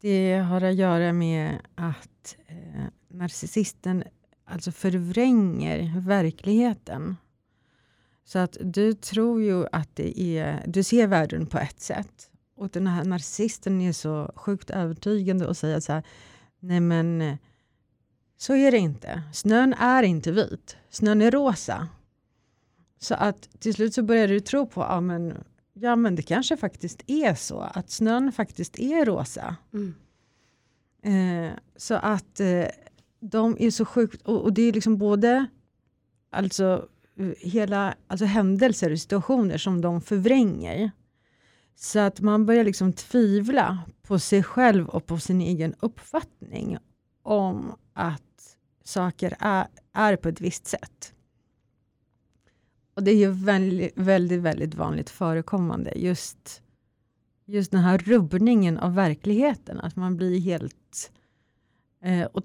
Det har att göra med att eh, narcissisten alltså förvränger verkligheten. Så att du tror ju att det är, du ser världen på ett sätt. Och den här narcissisten är så sjukt övertygande och säger så här, nej men så är det inte. Snön är inte vit, snön är rosa. Så att till slut så börjar du tro på, ja men, ja men det kanske faktiskt är så, att snön faktiskt är rosa. Mm. Eh, så att eh, de är så sjukt, och, och, det är liksom både alltså, hela, alltså händelser och situationer som de förvränger. Så att man börjar liksom tvivla på sig själv och på sin egen uppfattning om att saker är, är på ett visst sätt. Och det är ju väldigt, väldigt, väldigt vanligt förekommande. Just, just den här rubbningen av verkligheten. Att man blir helt... Eh, och,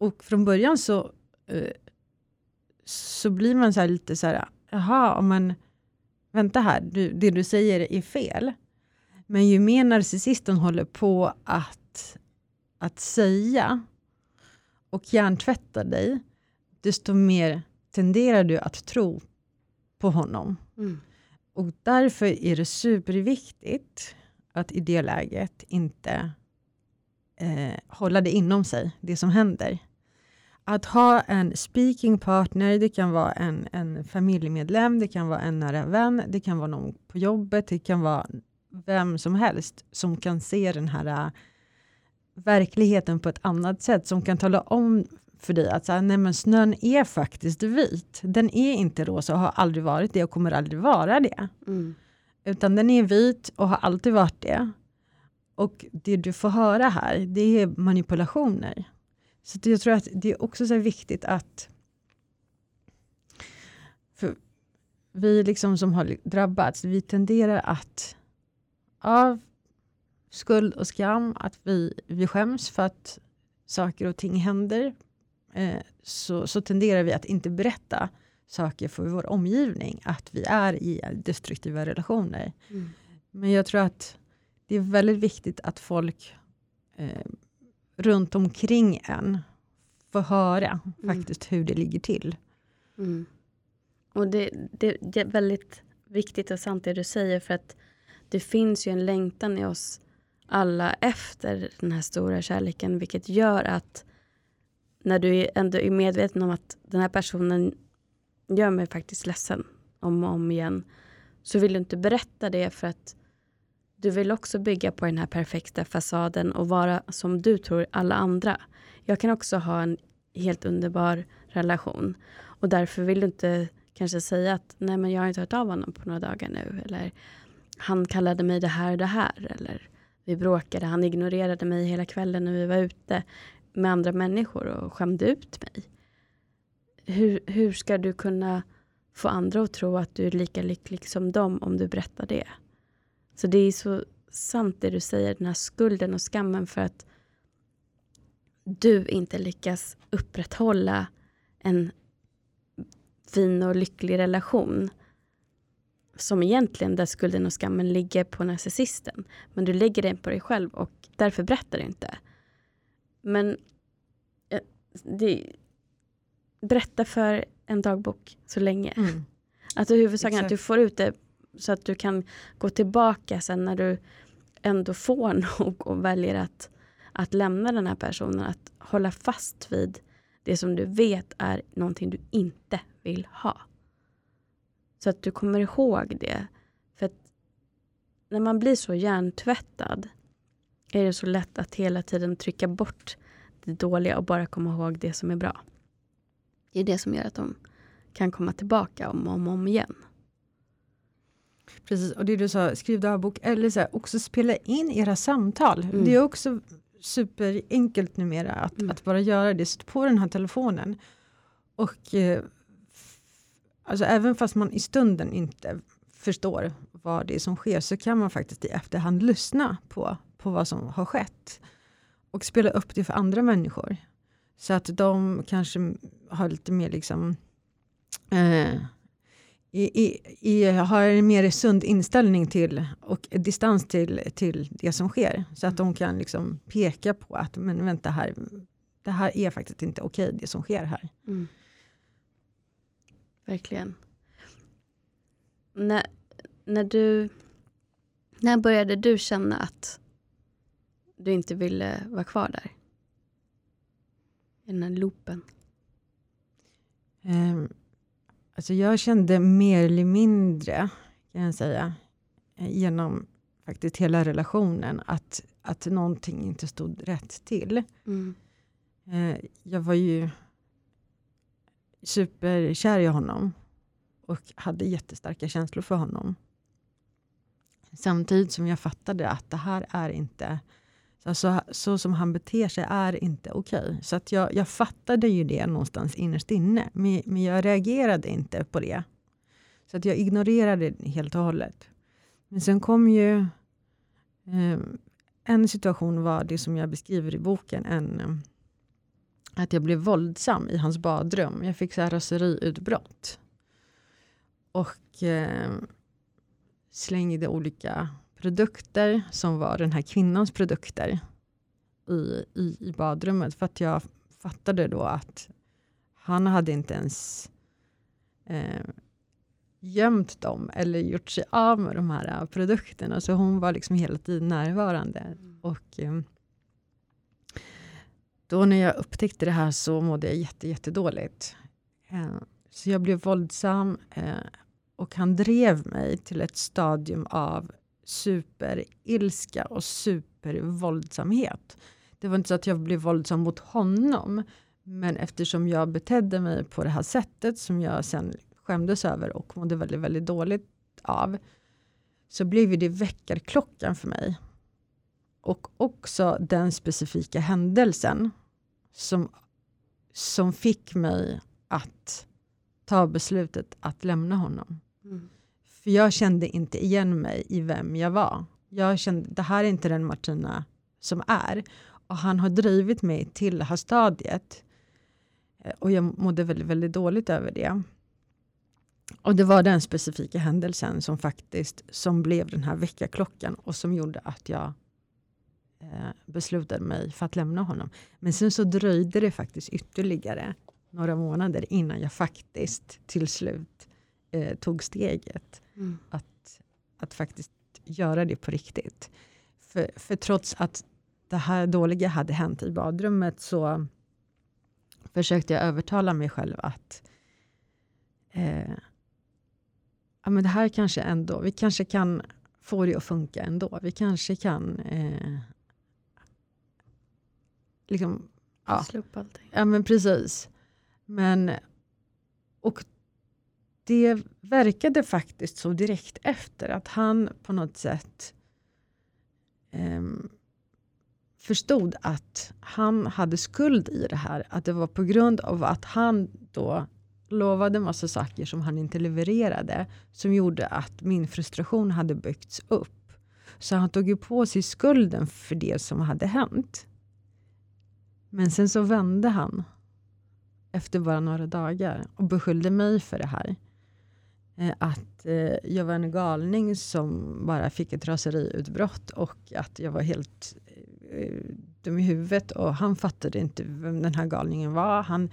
och från början så, eh, så blir man så lite så här, jaha, men vänta här, du, det du säger är fel. Men ju mer narcissisten håller på att, att säga och hjärntvättar dig, desto mer tenderar du att tro på honom. Mm. Och därför är det superviktigt att i det läget inte eh, hålla det inom sig, det som händer. Att ha en speaking partner, det kan vara en, en familjemedlem, det kan vara en nära vän, det kan vara någon på jobbet, det kan vara vem som helst som kan se den här verkligheten på ett annat sätt som kan tala om för dig att så här, nej men snön är faktiskt vit. Den är inte rosa och har aldrig varit det och kommer aldrig vara det. Mm. Utan den är vit och har alltid varit det. Och det du får höra här, det är manipulationer. Så jag tror att det är också så viktigt att för vi liksom som har drabbats, vi tenderar att ja, skuld och skam, att vi, vi skäms för att saker och ting händer, eh, så, så tenderar vi att inte berätta saker för vår omgivning, att vi är i destruktiva relationer. Mm. Men jag tror att det är väldigt viktigt att folk eh, runt omkring en får höra mm. faktiskt hur det ligger till. Mm. Och det, det, det, är väldigt viktigt och sant det du säger, för att det finns ju en längtan i oss alla efter den här stora kärleken, vilket gör att när du ändå är medveten om att den här personen gör mig faktiskt ledsen om och om igen, så vill du inte berätta det för att du vill också bygga på den här perfekta fasaden och vara som du tror alla andra. Jag kan också ha en helt underbar relation och därför vill du inte kanske säga att nej men jag har inte hört av honom på några dagar nu eller han kallade mig det här och det här eller vi bråkade, han ignorerade mig hela kvällen när vi var ute med andra människor och skämde ut mig. Hur, hur ska du kunna få andra att tro att du är lika lycklig som dem om du berättar det? Så det är så sant det du säger, den här skulden och skammen för att du inte lyckas upprätthålla en fin och lycklig relation som egentligen där skulden och skammen ligger på narcissisten. Men du lägger den på dig själv och därför berättar du inte. Men det, berätta för en dagbok så länge. Mm. Att huvudsaken att du får ut det så att du kan gå tillbaka sen när du ändå får nog och väljer att, att lämna den här personen. Att hålla fast vid det som du vet är någonting du inte vill ha. Så att du kommer ihåg det. För att när man blir så hjärntvättad är det så lätt att hela tiden trycka bort det dåliga och bara komma ihåg det som är bra. Det är det som gör att de kan komma tillbaka om och om, om igen. Precis, och det du sa, skriv dagbok eller så här, också spela in era samtal. Mm. Det är också superenkelt numera att, mm. att bara göra det. Sätt på den här telefonen. Och eh, alltså även fast man i stunden inte förstår vad det är som sker så kan man faktiskt i efterhand lyssna på, på vad som har skett. Och spela upp det för andra människor. Så att de kanske har lite mer liksom eh, i, i, i, har en mer sund inställning till och distans till, till det som sker. Så att de kan liksom peka på att men vänta här, det här är faktiskt inte okej det som sker här. Mm. Verkligen. När, när du, när började du känna att du inte ville vara kvar där? I den här loopen. Um, Alltså jag kände mer eller mindre, kan jag säga, genom faktiskt hela relationen, att, att någonting inte stod rätt till. Mm. Eh, jag var ju superkär i honom och hade jättestarka känslor för honom. Samtidigt som jag fattade att det här är inte så, alltså, så som han beter sig är inte okej. Okay. Så att jag, jag fattade ju det någonstans innerst inne. Men, men jag reagerade inte på det. Så att jag ignorerade det helt och hållet. Men sen kom ju eh, en situation var det som jag beskriver i boken. En, eh, att jag blev våldsam i hans badrum. Jag fick så här raseriutbrott. Och eh, slängde olika produkter som var den här kvinnans produkter i, i, i badrummet. För att jag fattade då att han hade inte ens eh, gömt dem eller gjort sig av med de här uh, produkterna. Så hon var liksom hela tiden närvarande. Mm. Och eh, då när jag upptäckte det här så mådde jag jätte, jättedåligt. Eh, så jag blev våldsam eh, och han drev mig till ett stadium av superilska och supervåldsamhet. Det var inte så att jag blev våldsam mot honom, men eftersom jag betedde mig på det här sättet som jag sen skämdes över och mådde väldigt, väldigt dåligt av, så blev det väckarklockan för mig. Och också den specifika händelsen som, som fick mig att ta beslutet att lämna honom. Mm. För jag kände inte igen mig i vem jag var. Jag kände, det här är inte den Martina som är. Och han har drivit mig till det här stadiet. Eh, och jag mådde väldigt, väldigt dåligt över det. Och det var den specifika händelsen som faktiskt som blev den här väckarklockan och som gjorde att jag eh, beslutade mig för att lämna honom. Men sen så dröjde det faktiskt ytterligare några månader innan jag faktiskt till slut eh, tog steget mm. att, att faktiskt göra det på riktigt. För, för trots att det här dåliga hade hänt i badrummet så försökte jag övertala mig själv att eh, ja, men det här kanske ändå, vi kanske kan få det att funka ändå. Vi kanske kan eh, liksom, ja. Slå upp allting. Ja men precis. Men, och det verkade faktiskt så direkt efter att han på något sätt eh, förstod att han hade skuld i det här. Att det var på grund av att han då lovade massa saker som han inte levererade som gjorde att min frustration hade byggts upp. Så han tog ju på sig skulden för det som hade hänt. Men sen så vände han efter bara några dagar och beskyllde mig för det här. Eh, att eh, jag var en galning som bara fick ett raseriutbrott och att jag var helt eh, dum i huvudet och han fattade inte vem den här galningen var. Han,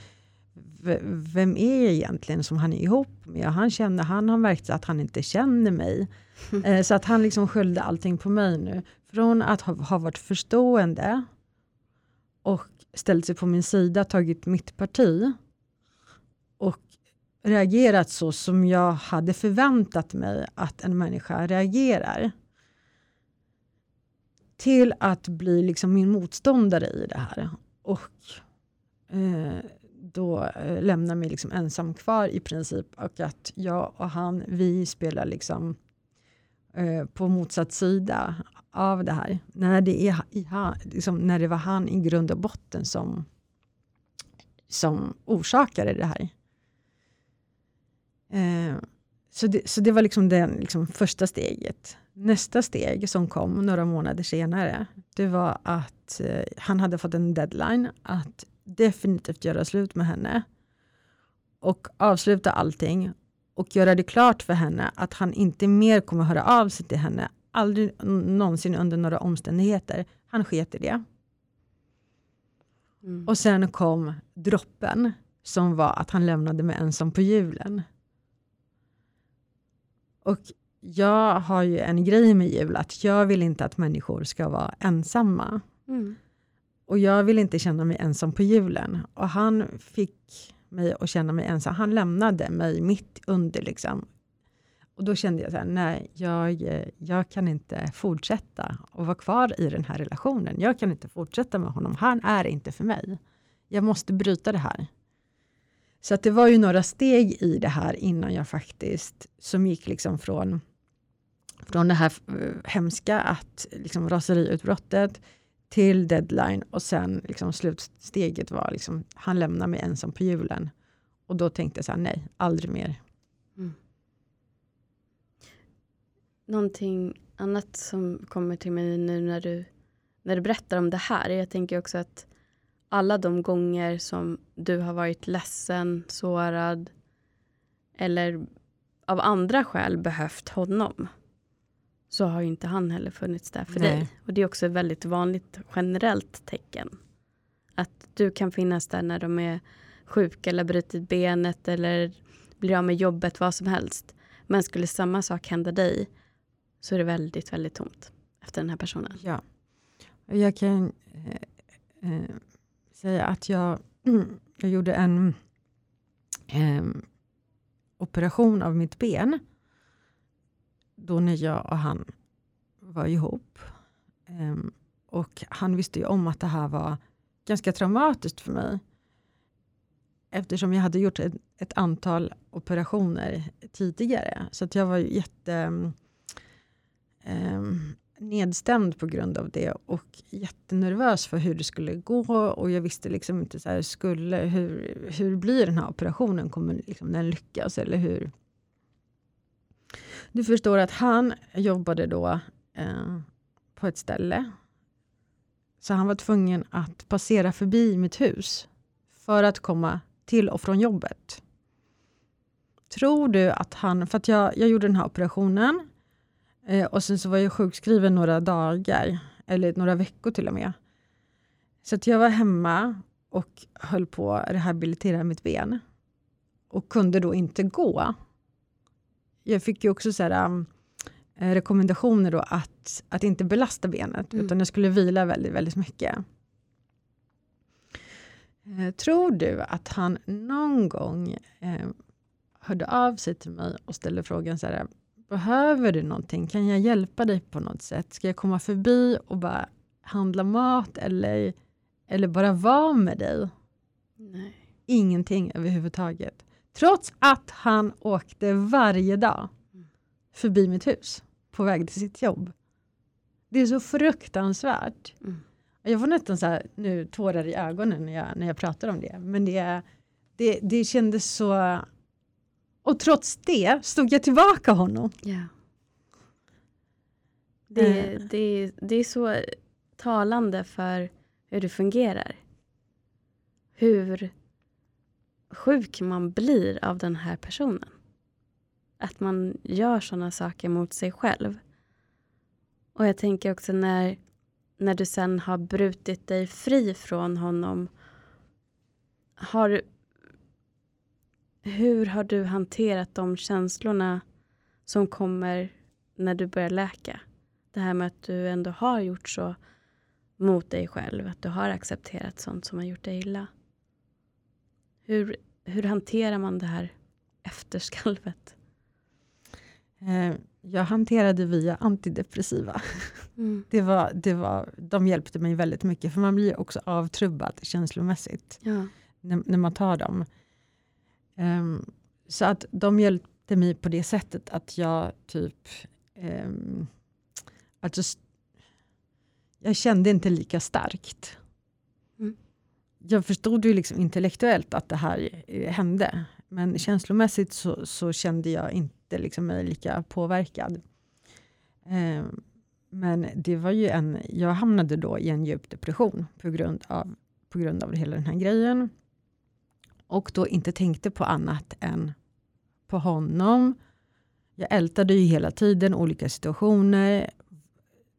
vem är jag egentligen som han är ihop med? Han, känner, han har märkt att han inte känner mig. Så att han liksom skyllde allting på mig nu. Från att ha, ha varit förstående och ställt sig på min sida, tagit mitt parti reagerat så som jag hade förväntat mig att en människa reagerar till att bli liksom min motståndare i det här. Och eh, då eh, lämna mig liksom ensam kvar i princip och att jag och han, vi spelar liksom eh, på motsatt sida av det här. När det, är i, liksom, när det var han i grund och botten som, som orsakade det här. Eh, så, det, så det var liksom det liksom första steget. Nästa steg som kom några månader senare, det var att eh, han hade fått en deadline att definitivt göra slut med henne och avsluta allting och göra det klart för henne att han inte mer kommer höra av sig till henne, aldrig någonsin under några omständigheter. Han sket i det. Mm. Och sen kom droppen som var att han lämnade mig ensam på julen. Och jag har ju en grej med jul, att jag vill inte att människor ska vara ensamma. Mm. Och jag vill inte känna mig ensam på julen. Och han fick mig att känna mig ensam. Han lämnade mig mitt under liksom. Och då kände jag så här, nej, jag, jag kan inte fortsätta och vara kvar i den här relationen. Jag kan inte fortsätta med honom. Han är inte för mig. Jag måste bryta det här. Så att det var ju några steg i det här innan jag faktiskt, som gick liksom från, från det här eh, hemska att liksom raseriutbrottet till deadline och sen liksom slutsteget var liksom, han lämnar mig ensam på julen. Och då tänkte jag så här, nej, aldrig mer. Mm. Någonting annat som kommer till mig nu när du, när du berättar om det här. Jag tänker också att alla de gånger som du har varit ledsen, sårad eller av andra skäl behövt honom så har ju inte han heller funnits där för Nej. dig. Och det är också ett väldigt vanligt generellt tecken. Att du kan finnas där när de är sjuka eller brutit benet eller blir av med jobbet, vad som helst. Men skulle samma sak hända dig så är det väldigt, väldigt tomt efter den här personen. Ja. Jag kan eh, eh, säga att jag, jag gjorde en eh, operation av mitt ben då när jag och han var ihop. Eh, och han visste ju om att det här var ganska traumatiskt för mig. Eftersom jag hade gjort ett, ett antal operationer tidigare. Så att jag var jätte um, nedstämd på grund av det och jättenervös för hur det skulle gå och jag visste liksom inte så här, skulle, hur, hur blir den här operationen, kommer liksom den lyckas eller hur, du förstår att han jobbade då eh, på ett ställe. Så han var tvungen att passera förbi mitt hus för att komma till och från jobbet. Tror du att han, för att jag, jag gjorde den här operationen eh, och sen så var jag sjukskriven några dagar, eller några veckor till och med. Så att jag var hemma och höll på att rehabilitera mitt ben och kunde då inte gå jag fick ju också så här, um, eh, rekommendationer då att, att inte belasta benet, mm. utan jag skulle vila väldigt, väldigt mycket. Eh, tror du att han någon gång eh, hörde av sig till mig och ställde frågan så här, behöver du någonting? Kan jag hjälpa dig på något sätt? Ska jag komma förbi och bara handla mat eller, eller bara vara med dig? Nej. Ingenting överhuvudtaget. Trots att han åkte varje dag förbi mitt hus på väg till sitt jobb. Det är så fruktansvärt. Mm. Jag får nästan så här, nu tårar i ögonen när jag, när jag pratar om det. Men det, det, det kändes så... Och trots det stod jag tillbaka honom. Yeah. Det, uh. det, det är så talande för hur det fungerar. Hur sjuk man blir av den här personen. Att man gör sådana saker mot sig själv. Och jag tänker också när, när du sen har brutit dig fri från honom. Har, hur har du hanterat de känslorna som kommer när du börjar läka? Det här med att du ändå har gjort så mot dig själv. Att du har accepterat sånt som har gjort dig illa. Hur, hur hanterar man det här efterskalvet? Eh, jag hanterade via antidepressiva. Mm. Det var, det var, de hjälpte mig väldigt mycket, för man blir också avtrubbad känslomässigt ja. när, när, man tar dem. Um, så att de hjälpte mig på det sättet att jag typ um, alltså, jag kände inte lika starkt. Mm. Jag förstod ju liksom intellektuellt att det här eh, hände. Men känslomässigt så, så kände jag inte liksom mig lika påverkad. Eh, men det var ju en, jag hamnade då i en djup depression på grund av, på grund av hela den här grejen. Och då inte tänkte på annat än på honom. Jag ältade ju hela tiden olika situationer.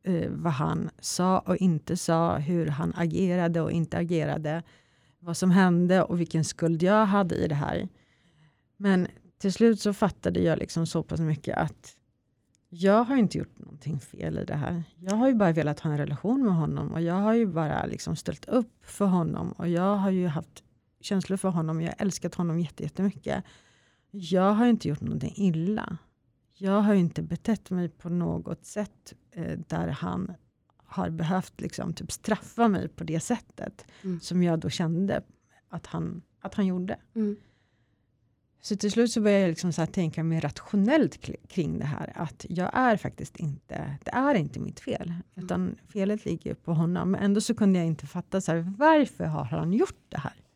Eh, vad han sa och inte sa, hur han agerade och inte agerade. Vad som hände och vilken skuld jag hade i det här. Men till slut så fattade jag liksom så pass mycket att jag har inte gjort någonting fel i det här. Jag har ju bara velat ha en relation med honom och jag har ju bara liksom ställt upp för honom och jag har ju haft känslor för honom. Jag har älskat honom jättemycket. Jag har inte gjort någonting illa. Jag har inte betett mig på något sätt eh, där han har behövt liksom, typ straffa mig på det sättet mm. som jag då kände att han, att han gjorde. Mm. Så till slut så började jag liksom så tänka mer rationellt kring det här. Att jag är faktiskt inte, det är inte mitt fel. Mm. Utan felet ligger på honom. Men ändå så kunde jag inte fatta så här, varför har han gjort det här?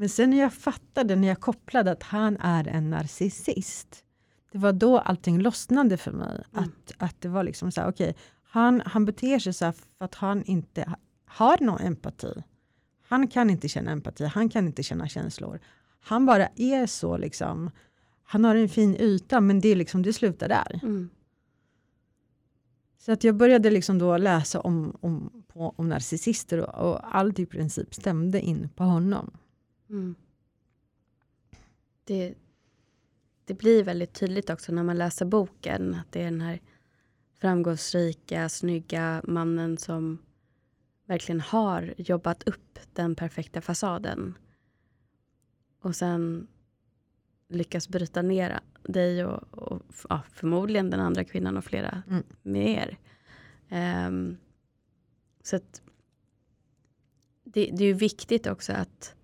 Men sen när jag fattade, när jag kopplade att han är en narcissist. Det var då allting lossnade för mig. Mm. Att, att det var liksom så här, okej, okay, han, han beter sig så här för att han inte har någon empati. Han kan inte känna empati, han kan inte känna känslor. Han bara är så liksom. Han har en fin yta men det, liksom, det slutar där. Mm. Så att jag började liksom då läsa om, om, på, om narcissister och, och allt i princip stämde in på honom. Mm. Det, det blir väldigt tydligt också när man läser boken att det är den här framgångsrika, snygga mannen som verkligen har jobbat upp den perfekta fasaden och sen lyckas bryta ner dig och, och ja, förmodligen den andra kvinnan och flera mm. mer. Um, så att det, det är ju viktigt också att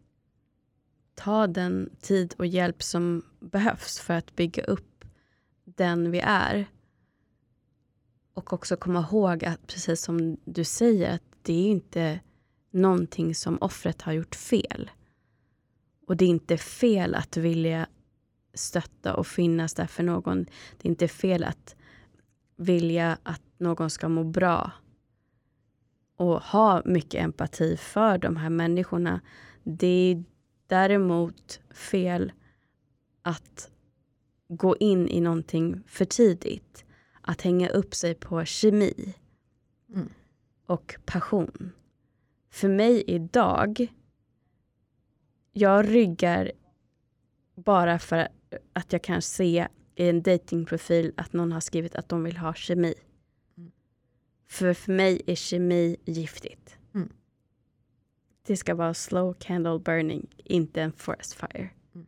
ta den tid och hjälp som behövs för att bygga upp den vi är. Och också komma ihåg att precis som du säger, att det är inte någonting som offret har gjort fel. Och det är inte fel att vilja stötta och finnas där för någon. Det är inte fel att vilja att någon ska må bra och ha mycket empati för de här människorna. Det är däremot fel att gå in i någonting för tidigt. Att hänga upp sig på kemi mm. och passion. För mig idag jag ryggar bara för att jag kan se i en datingprofil att någon har skrivit att de vill ha kemi. Mm. För för mig är kemi giftigt. Det ska vara slow candle burning, inte en forest fire. Mm.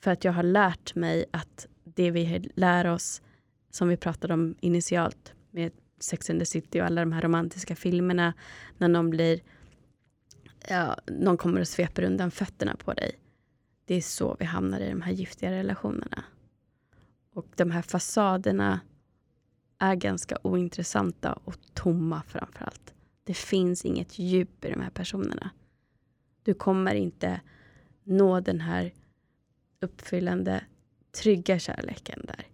För att jag har lärt mig att det vi lär oss, som vi pratade om initialt med Sex and the City och alla de här romantiska filmerna, när någon blir ja, någon kommer och sveper undan fötterna på dig. Det är så vi hamnar i de här giftiga relationerna. Och de här fasaderna är ganska ointressanta och tomma framför allt. Det finns inget djup i de här personerna. Du kommer inte nå den här uppfyllande, trygga kärleken där.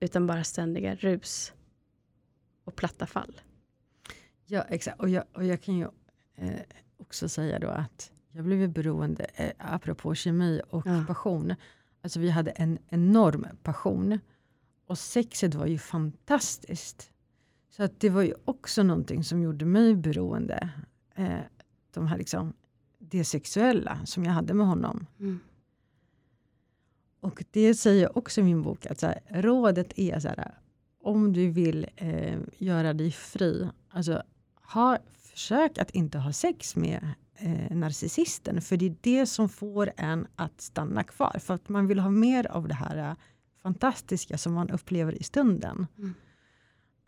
Utan bara ständiga rus och platta fall. Ja, exakt. Och jag, och jag kan ju eh, också säga då att jag blev beroende, eh, apropå kemi och ja. passion. Alltså vi hade en enorm passion. Och sexet var ju fantastiskt. Så att det var ju också någonting som gjorde mig beroende. Eh, de här liksom, det sexuella som jag hade med honom. Mm. Och det säger jag också i min bok, att här, rådet är så här, om du vill eh, göra dig fri, alltså ha, försök att inte ha sex med eh, narcissisten. För det är det som får en att stanna kvar. För att man vill ha mer av det här eh, fantastiska som man upplever i stunden. Mm.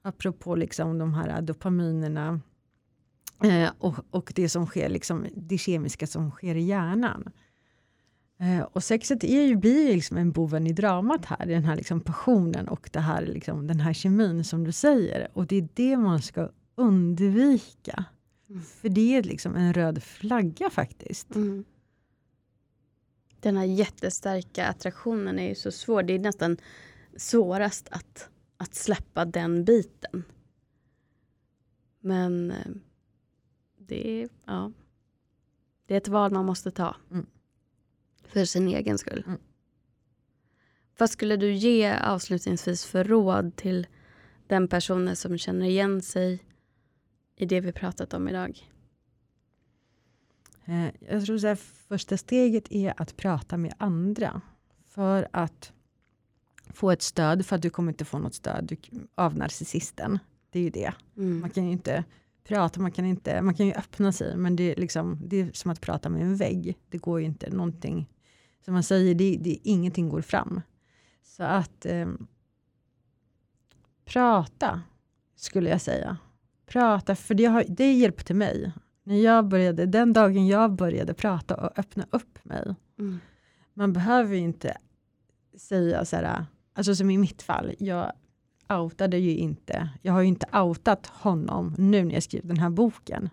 Apropå liksom de här dopaminerna eh, och, och det som sker, liksom, det kemiska som sker i hjärnan. Eh, och sexet är ju, blir liksom en boven i dramat här, den här liksom passionen och det här, liksom, den här kemin som du säger. Och det är det man ska undvika. Mm. För det är liksom en röd flagga faktiskt. Mm. Den här jättestarka attraktionen är ju så svår. Det är nästan svårast att, att släppa den biten. Men eh, det är, ja, det är ett val man måste ta. Mm. För sin egen skull. Mm. Vad skulle du ge avslutningsvis för råd till den personen som känner igen sig i det vi pratat om idag? Eh, jag tror att första steget är att prata med andra. För att få ett stöd, för att du kommer inte få något stöd av narcissisten. Det är ju det. Mm. Man kan ju inte prata, man kan, inte, man kan ju öppna sig, men det är, liksom, det är som att prata med en vägg. Det går ju inte någonting. Som man säger, det, det, ingenting går fram. Så att eh, prata, skulle jag säga. Prata, för det, har, det hjälpte mig. När jag började, den dagen jag började prata och öppna upp mig. Mm. Man behöver inte säga så här, alltså som i mitt fall, jag outade ju inte, jag har ju inte outat honom nu när jag skriver den här boken.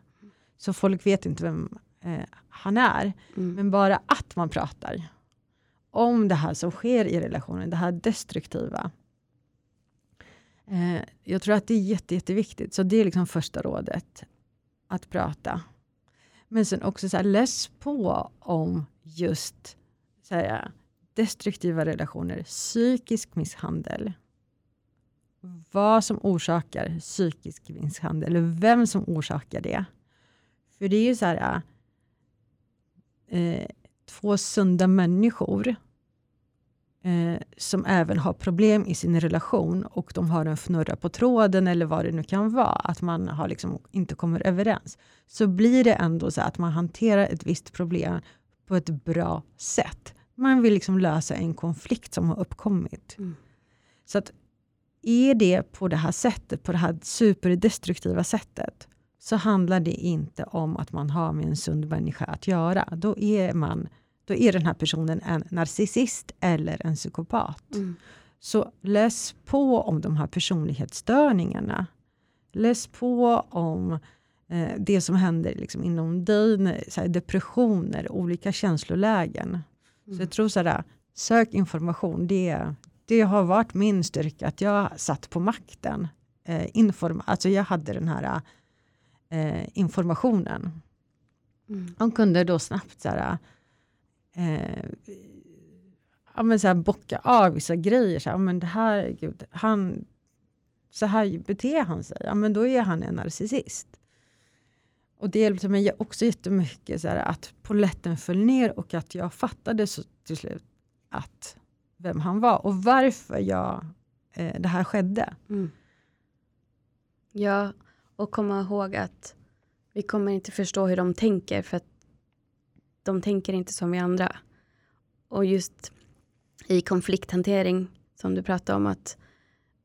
Så folk vet inte vem eh, han är. Mm. Men bara att man pratar om det här som sker i relationen, det här destruktiva. Eh, jag tror att det är jätte, jätteviktigt. Så det är liksom första rådet. Att prata. Men sen också så här, läs på om just så här, destruktiva relationer, psykisk misshandel. Vad som orsakar psykisk misshandel, eller vem som orsakar det. För det är ju så här, eh, eh, två sunda människor eh, som även har problem i sin relation och de har en fnurra på tråden eller vad det nu kan vara, att man har liksom inte kommer överens, så blir det ändå så att man hanterar ett visst problem på ett bra sätt. Man vill liksom lösa en konflikt som har uppkommit. Mm. Så att är det på det här sättet, på det här superdestruktiva sättet, så handlar det inte om att man har med en sund människa att göra. Då är man då är den här personen en narcissist eller en psykopat. Mm. Så läs på om de här personlighetsstörningarna. Läs på om eh, det som händer liksom, inom dig, så depressioner, olika känslolägen. Mm. Så jag tror sådär, sök information. Det, det har varit min styrka, att jag satt på makten. Eh, inform alltså jag hade den här eh, informationen. Mm. De kunde då snabbt såhär, eh, ja, men så här, bocka av vissa grejer. Så här, men det här, gud, han, så här beter han sig, ja, men då är han en narcissist. Och det hjälpte mig också jättemycket så här, att poletten föll ner och att jag fattade så till slut att vem han var och varför jag, eh, det här skedde. Mm. Ja, och komma ihåg att vi kommer inte förstå hur de tänker för att de tänker inte som vi andra. Och just i konflikthantering som du pratade om att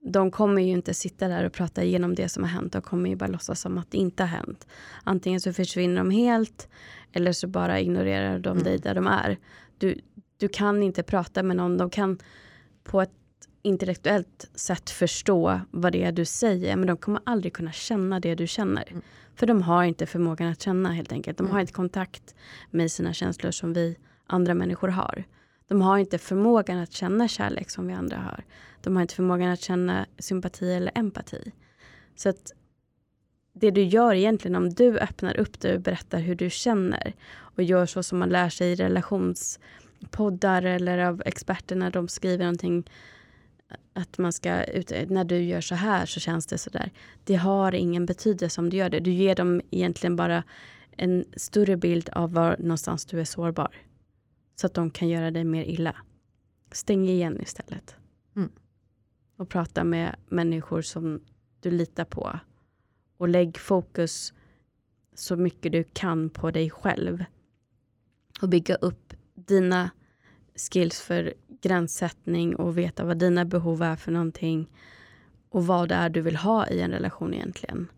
de kommer ju inte sitta där och prata igenom det som har hänt. De kommer ju bara låtsas som att det inte har hänt. Antingen så försvinner de helt eller så bara ignorerar de mm. dig där de är. Du, du kan inte prata med någon. De kan på ett intellektuellt sätt förstå vad det är du säger men de kommer aldrig kunna känna det du känner. Mm. För de har inte förmågan att känna helt enkelt. De har mm. inte kontakt med sina känslor som vi andra människor har. De har inte förmågan att känna kärlek som vi andra har. De har inte förmågan att känna sympati eller empati. Så att det du gör egentligen om du öppnar upp dig och berättar hur du känner och gör så som man lär sig i relationspoddar eller av experter när de skriver någonting att man ska, när du gör så här så känns det så där. Det har ingen betydelse om du gör det. Du ger dem egentligen bara en större bild av var någonstans du är sårbar. Så att de kan göra dig mer illa. Stäng igen istället. Mm. Och prata med människor som du litar på. Och lägg fokus så mycket du kan på dig själv. Och bygga upp dina skills för gränssättning och veta vad dina behov är för någonting. Och vad det är du vill ha i en relation egentligen.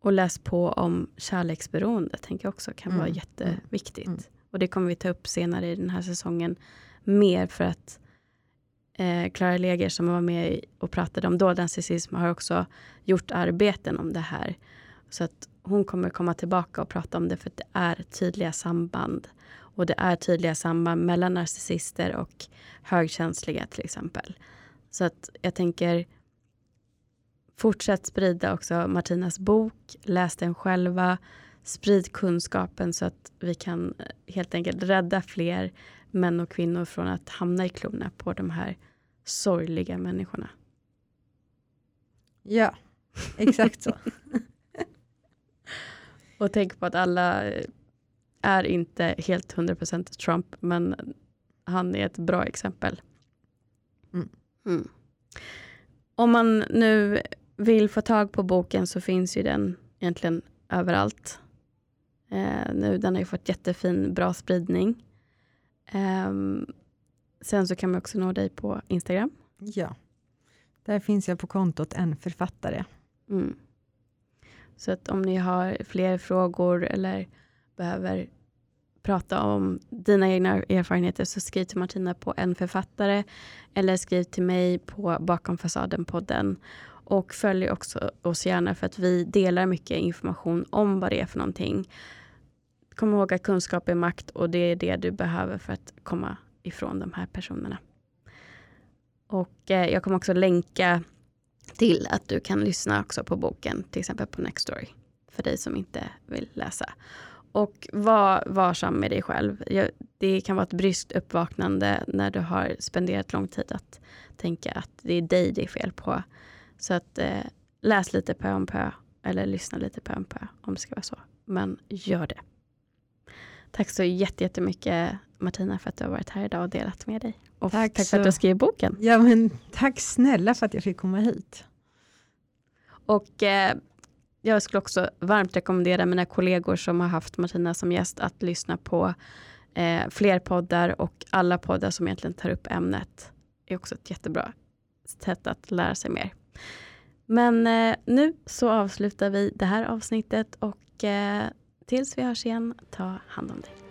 Och läs på om kärleksberoende, tänker jag också kan mm. vara mm, jätteviktigt. Mm. Och det kommer vi ta upp senare i den här säsongen mer för att eh, Clara Leger som var med och pratade om dold narcissism har också gjort arbeten om det här. Så att hon kommer komma tillbaka och prata om det för att det är tydliga samband. Och det är tydliga samband mellan narcissister och högkänsliga till exempel. Så att jag tänker fortsätt sprida också Martinas bok. Läs den själva. Sprid kunskapen så att vi kan eh, helt enkelt rädda fler män och kvinnor från att hamna i klorna på de här sorgliga människorna. Ja, exakt så. och tänk på att alla eh, är inte helt 100% Trump, men han är ett bra exempel. Mm. Mm. Om man nu vill få tag på boken så finns ju den egentligen överallt. Eh, nu, den har ju fått jättefin, bra spridning. Eh, sen så kan man också nå dig på Instagram. Ja, där finns jag på kontot en författare. Mm. Så att om ni har fler frågor eller behöver prata om dina egna erfarenheter så skriv till Martina på en författare eller skriv till mig på Bakom fasaden-podden. Och följ också oss gärna för att vi delar mycket information om vad det är för någonting. Kom ihåg att kunskap är makt och det är det du behöver för att komma ifrån de här personerna. Och eh, jag kommer också länka till att du kan lyssna också på boken, till exempel på Nextory, för dig som inte vill läsa. Och var varsam med dig själv. Det kan vara ett bryskt uppvaknande när du har spenderat lång tid att tänka att det är dig det är fel på. Så att eh, läs lite pö om pö eller lyssna lite pö om pö om det ska vara så. Men gör det. Tack så jättemycket Martina för att du har varit här idag och delat med dig. Och tack, tack för att du har skrivit boken. Ja, men tack snälla för att jag fick komma hit. Och eh, jag skulle också varmt rekommendera mina kollegor som har haft Martina som gäst att lyssna på eh, fler poddar och alla poddar som egentligen tar upp ämnet. Det är också ett jättebra sätt att lära sig mer. Men eh, nu så avslutar vi det här avsnittet och eh, tills vi hörs igen, ta hand om dig.